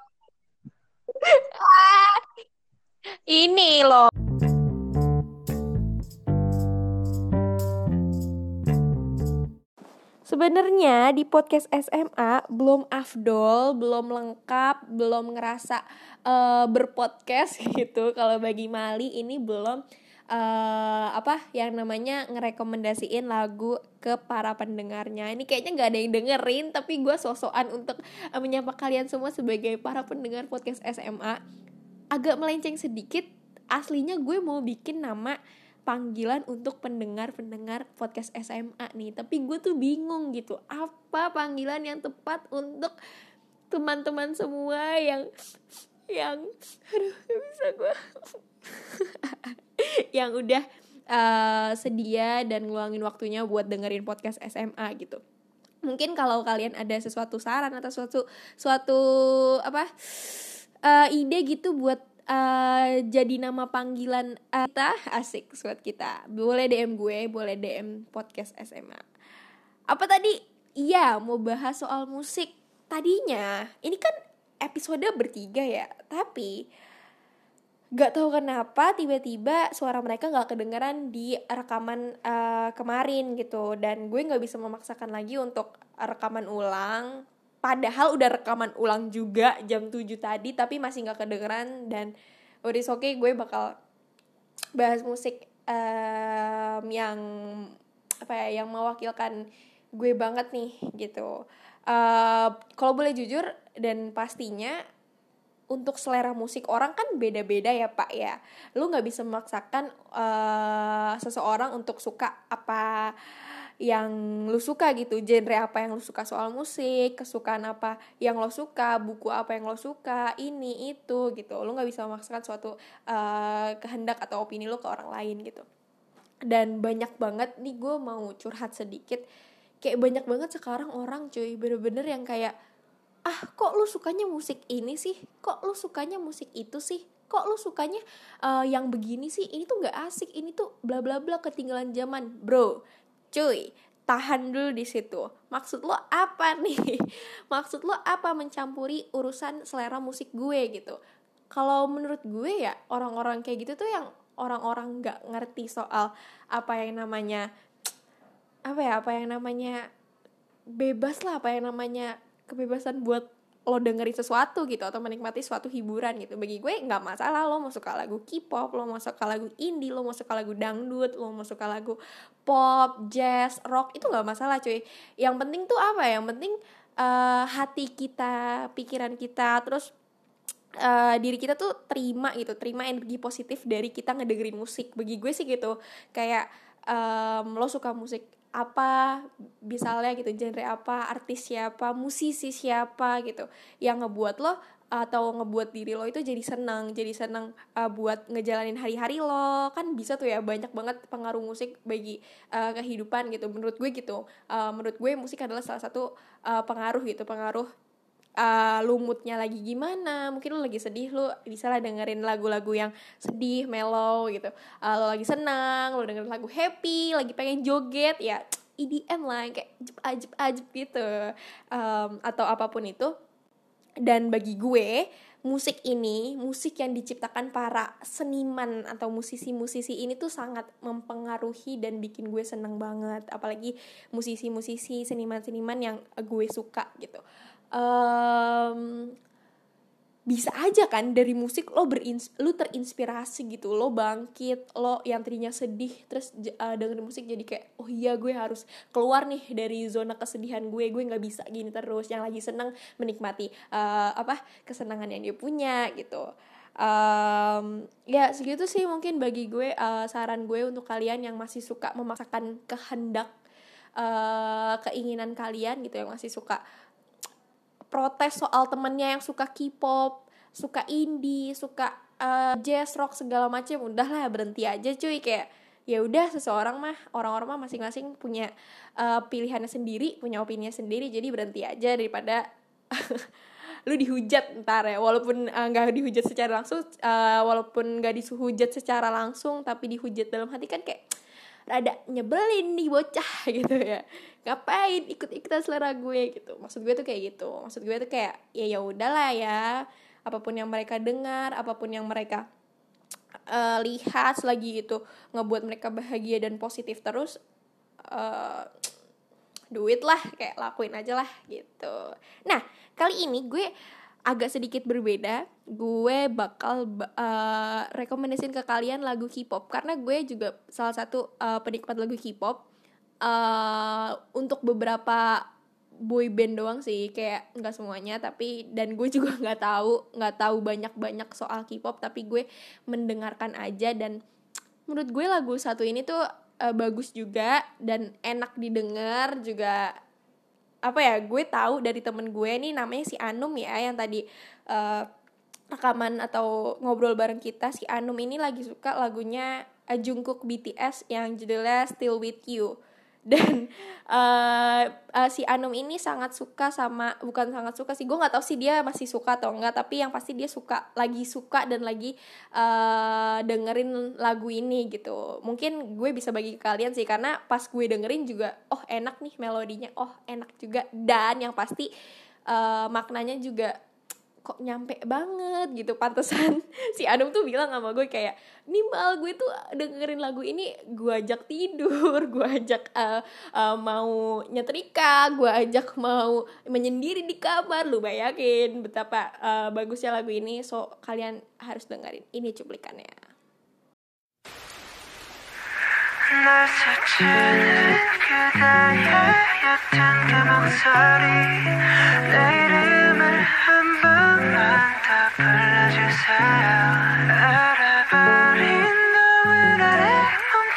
Speaker 1: Ini loh. Sebenarnya di podcast SMA belum afdol, belum lengkap, belum ngerasa eh, berpodcast gitu. Kalau bagi Mali ini belum eh, apa yang namanya ngerekomendasiin lagu ke para pendengarnya. Ini kayaknya nggak ada yang dengerin, tapi gue sosokan untuk eh, menyapa kalian semua sebagai para pendengar podcast SMA. Agak melenceng sedikit, aslinya gue mau bikin nama panggilan untuk pendengar-pendengar podcast SMA nih. Tapi gue tuh bingung gitu, apa panggilan yang tepat untuk teman-teman semua yang yang aduh gak bisa gue yang udah uh, sedia dan ngeluangin waktunya buat dengerin podcast SMA gitu. Mungkin kalau kalian ada sesuatu saran atau suatu suatu apa uh, ide gitu buat uh, jadi nama panggilan uh, kita asik buat kita. Boleh DM gue, boleh DM podcast SMA. Apa tadi? Iya, mau bahas soal musik. Tadinya ini kan episode bertiga ya, tapi gak tahu kenapa tiba-tiba suara mereka gak kedengeran di rekaman uh, kemarin gitu dan gue nggak bisa memaksakan lagi untuk rekaman ulang padahal udah rekaman ulang juga jam 7 tadi tapi masih nggak kedengeran dan udah oke okay, gue bakal bahas musik um, yang apa ya yang mewakilkan gue banget nih gitu. Uh, kalau boleh jujur dan pastinya untuk selera musik orang kan beda-beda ya pak ya. Lu nggak bisa memaksakan uh, seseorang untuk suka apa yang lu suka gitu genre apa yang lu suka soal musik kesukaan apa yang lo suka buku apa yang lo suka ini itu gitu. Lu nggak bisa memaksakan suatu uh, kehendak atau opini lu ke orang lain gitu. Dan banyak banget nih gue mau curhat sedikit. Kayak banyak banget sekarang orang cuy bener-bener yang kayak ah kok lu sukanya musik ini sih? Kok lu sukanya musik itu sih? Kok lu sukanya uh, yang begini sih? Ini tuh nggak asik. Ini tuh bla bla bla ketinggalan zaman. Bro cuy tahan dulu di situ. Maksud lo apa nih? Maksud lo apa mencampuri urusan selera musik gue gitu? Kalau menurut gue ya orang-orang kayak gitu tuh yang orang-orang nggak ngerti soal apa yang namanya apa ya apa yang namanya bebas lah apa yang namanya kebebasan buat lo dengerin sesuatu gitu atau menikmati suatu hiburan gitu. Bagi gue nggak masalah lo mau suka lagu K-pop lo mau suka lagu indie lo mau suka lagu dangdut lo mau suka lagu pop jazz rock itu nggak masalah cuy. Yang penting tuh apa? Ya yang penting uh, hati kita pikiran kita terus uh, diri kita tuh terima gitu terima energi positif dari kita ngedengerin musik. Bagi gue sih gitu kayak um, lo suka musik apa? Misalnya gitu genre apa? Artis siapa? Musisi siapa? Gitu. Yang ngebuat lo atau ngebuat diri lo itu jadi senang jadi senang uh, buat ngejalanin hari-hari lo. Kan bisa tuh ya banyak banget pengaruh musik bagi uh, kehidupan gitu. Menurut gue gitu. Uh, menurut gue musik adalah salah satu uh, pengaruh gitu pengaruh uh, lumutnya lagi gimana. Mungkin lo lagi sedih lo bisa lah dengerin lagu-lagu yang sedih mellow gitu. Uh, lo lagi senang lo dengerin lagu happy lagi pengen joget ya EDM lah kayak ajib ajib gitu. Um, atau apa pun itu dan bagi gue musik ini musik yang diciptakan para seniman atau musisi-musisi ini tuh sangat mempengaruhi dan bikin gue seneng banget. Apalagi musisi-musisi seniman-seniman yang gue suka gitu. Um, bisa aja kan dari musik lo berins lo terinspirasi gitu lo bangkit lo yang tadinya sedih terus uh, dengerin musik jadi kayak oh iya gue harus keluar nih dari zona kesedihan gue gue nggak bisa gini terus. Yang lagi seneng menikmati uh, apa kesenangan yang dia punya gitu. Um, ya segitu sih mungkin bagi gue uh, saran gue untuk kalian yang masih suka memaksakan kehendak uh, keinginan kalian gitu yang masih suka protes soal temennya yang suka K-pop, suka indie, suka uh, jazz rock segala macam, udahlah berhenti aja cuy. Kayak ya udah seseorang mah orang-orang mah masing-masing punya uh, pilihannya sendiri, punya opini sendiri, jadi berhenti aja daripada lu dihujat ntar ya. Walaupun eh, nggak uh, dihujat secara langsung uh, walaupun nggak dihujat secara langsung tapi dihujat dalam hati kan kayak rada nyebelin nih bocah gitu ya. Ngapain ikut ikutan selera gue gitu. Maksud gue tuh kayak gitu. Maksud gue tuh kayak ya ya udahlah ya. Apa pun yang mereka dengar apa pun yang mereka uh, lihat lagi itu ngebuat mereka bahagia dan positif terus uh, duit lah kayak lakuin aja lah gitu. Nah kali ini gue agak sedikit berbeda gue bakal uh, rekomendasiin ke kalian lagu K-pop. Karena gue juga salah satu uh, penikmat lagu K-pop. Uh, untuk beberapa boy band doang sih kayak nggak semuanya tapi dan gue juga nggak tahu nggak tahu banyak banyak soal K-pop tapi gue mendengarkan aja. Dan menurut gue lagu satu ini tuh uh, bagus juga dan enak didengar juga apa ya gue tahu dari temen gue nih namanya si Anum ya yang tadi uh, rekaman atau ngobrol bareng kita si Anum ini lagi suka lagunya Jungkook BTS yang judulnya Still With You dan uh, uh, si Anum ini sangat suka sama bukan sangat suka sih gue nggak tahu sih dia masih suka atau enggak tapi yang pasti dia suka lagi suka dan lagi uh, dengerin lagu ini gitu. Mungkin gue bisa bagi ke kalian sih karena pas gue dengerin juga oh enak nih melodinya oh enak juga. Dan yang pasti uh, maknanya juga kok nyampe banget gitu pantesan. Si Adam tuh bilang sama gue kayak nimbal gue tuh dengerin lagu ini gue ajak tidur gue ajak uh, uh, mau nyetrika gue ajak mau menyendiri di kamar. Lu bayangin betapa uh, bagusnya lagu ini so kalian harus dengerin. Ini cuplikannya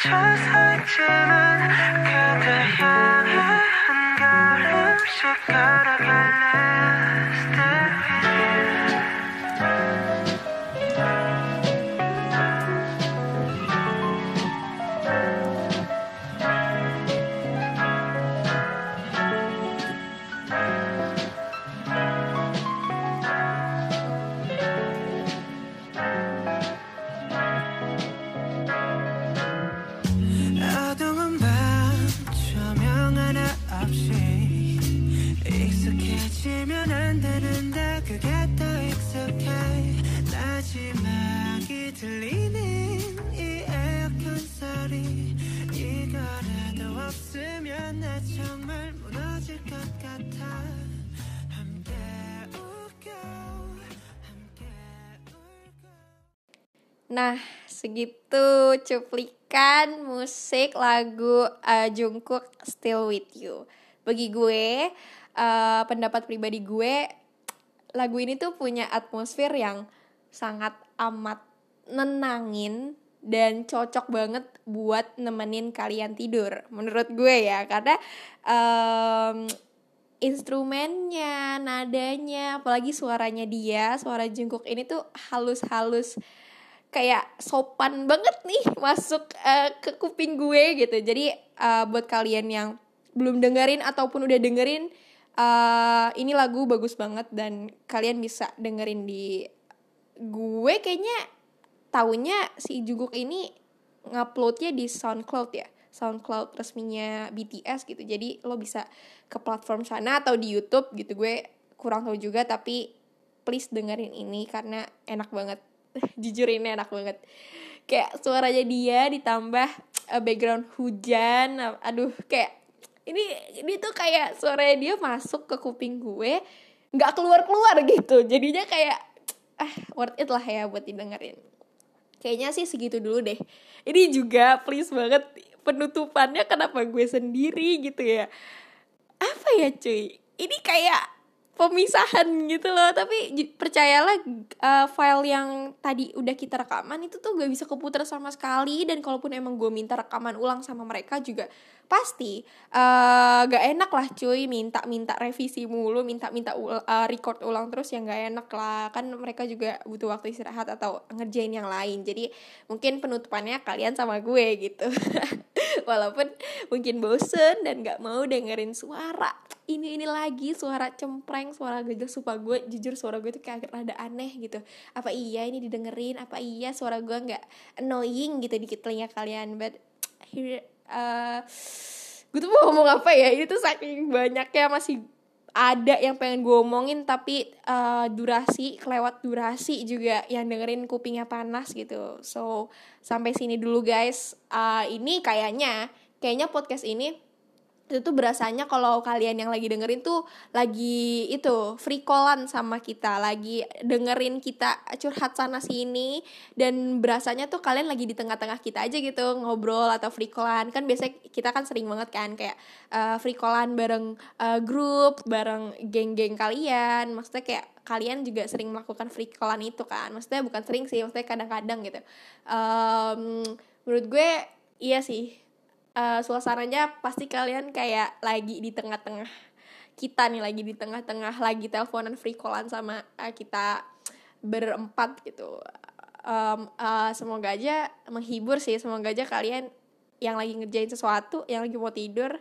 Speaker 1: 멈춰서 있지만 그대 향 Nah, segitu cuplikan musik lagu uh, Jungkook Still With You. bagi gue uh, pendapat pribadi gue lagu ini tuh punya atmosfer yang sangat amat nenangin dan cocok banget buat nemenin kalian tidur menurut gue ya karena um, instrumennya nadanya apalagi suaranya dia suara jengkuk ini tuh halus-halus kayak sopan banget nih masuk uh, ke kuping gue gitu. Jadi uh, buat kalian yang belum dengerin ataupun udah dengerin uh, ini lagu bagus banget dan kalian bisa dengerin di gue kayaknya tahunya si Jungkook ini nguploadnya di SoundCloud ya SoundCloud resminya BTS gitu. Jadi lo bisa ke platform sana atau di YouTube gitu. Gue kurang tahu juga tapi please dengerin ini karena enak banget jujur ini enak banget. Kayak suaranya dia ditambah uh, background hujan aduh kayak ini ini tuh kayak suaranya dia masuk ke kuping gue nggak keluar keluar gitu. Jadinya kayak ah worth it lah ya buat didengerin. Kayaknya sih segitu dulu deh. Ini juga please banget penutupannya kenapa gue sendiri gitu ya. Apa ya cuy? Ini kayak pemisahan gitu loh. Tapi percayalah uh, file yang tadi udah kita rekaman itu tuh gak bisa keputar sama sekali. Dan kalaupun emang gue minta rekaman ulang sama mereka juga pasti uh, gak enak lah cuy. Minta minta revisi mulu minta minta uh, record ulang terus yang gak enak lah. Kan mereka juga butuh waktu istirahat atau ngerjain yang lain. Jadi mungkin penutupannya kalian sama gue gitu. Walaupun mungkin bosen dan gak mau dengerin suara ini ini lagi suara cempreng suara gajah supa gue jujur suara gue tuh kayak rada aneh gitu. Apa iya ini didengerin? Apa iya suara gue nggak annoying gitu di telinga kalian? But here uh, gue tuh mau ngomong apa ya? Ini tuh saking banyaknya masih ada yang pengen gue omongin tapi uh, durasi kelewat durasi juga yang dengerin kupingnya panas gitu. So sampai sini dulu guys. Uh, ini kayaknya kayaknya podcast ini itu tuh berasanya kalau kalian yang lagi dengerin tuh lagi itu free callan sama kita lagi dengerin kita curhat sana sini dan berasanya tuh kalian lagi di tengah-tengah kita aja gitu ngobrol atau free callan kan biasanya kita kan sering banget kan kayak uh, free callan bareng uh, grup bareng geng-geng kalian. Maksudnya kayak kalian juga sering melakukan free callan itu kan. Maksudnya bukan sering sih maksudnya kadang-kadang gitu. Um, menurut gue iya sih uh, suasananya pasti kalian kayak lagi di tengah-tengah kita nih lagi di tengah-tengah lagi teleponan free callan sama uh, kita berempat gitu. Um, uh, semoga aja menghibur sih semoga aja kalian yang lagi ngerjain sesuatu yang lagi mau tidur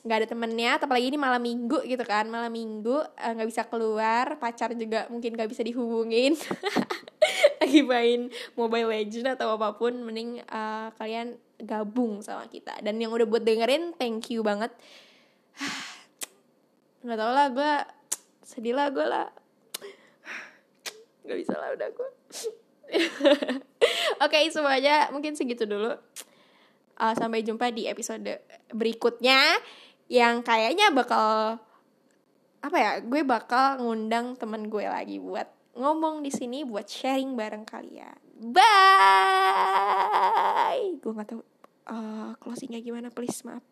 Speaker 1: nggak ada temennya apalagi ini malam minggu gitu kan malam minggu nggak uh, bisa keluar pacar juga mungkin nggak bisa dihubungin. Lagi main mobile legend atau apa pun mending uh, kalian gabung sama kita. Dan yang udah buat dengerin thank you banget. Nggak tau lah gue sedih lah gue lah. Nggak bisa lah udah gue oke okay, semuanya mungkin segitu dulu. Uh, sampai jumpa di episode berikutnya yang kayaknya bakal apa ya gue bakal ngundang temen gue lagi buat ngomong di sini buat sharing bareng kalian bye. Gue nggak tahu uh, closingnya gimana please maaf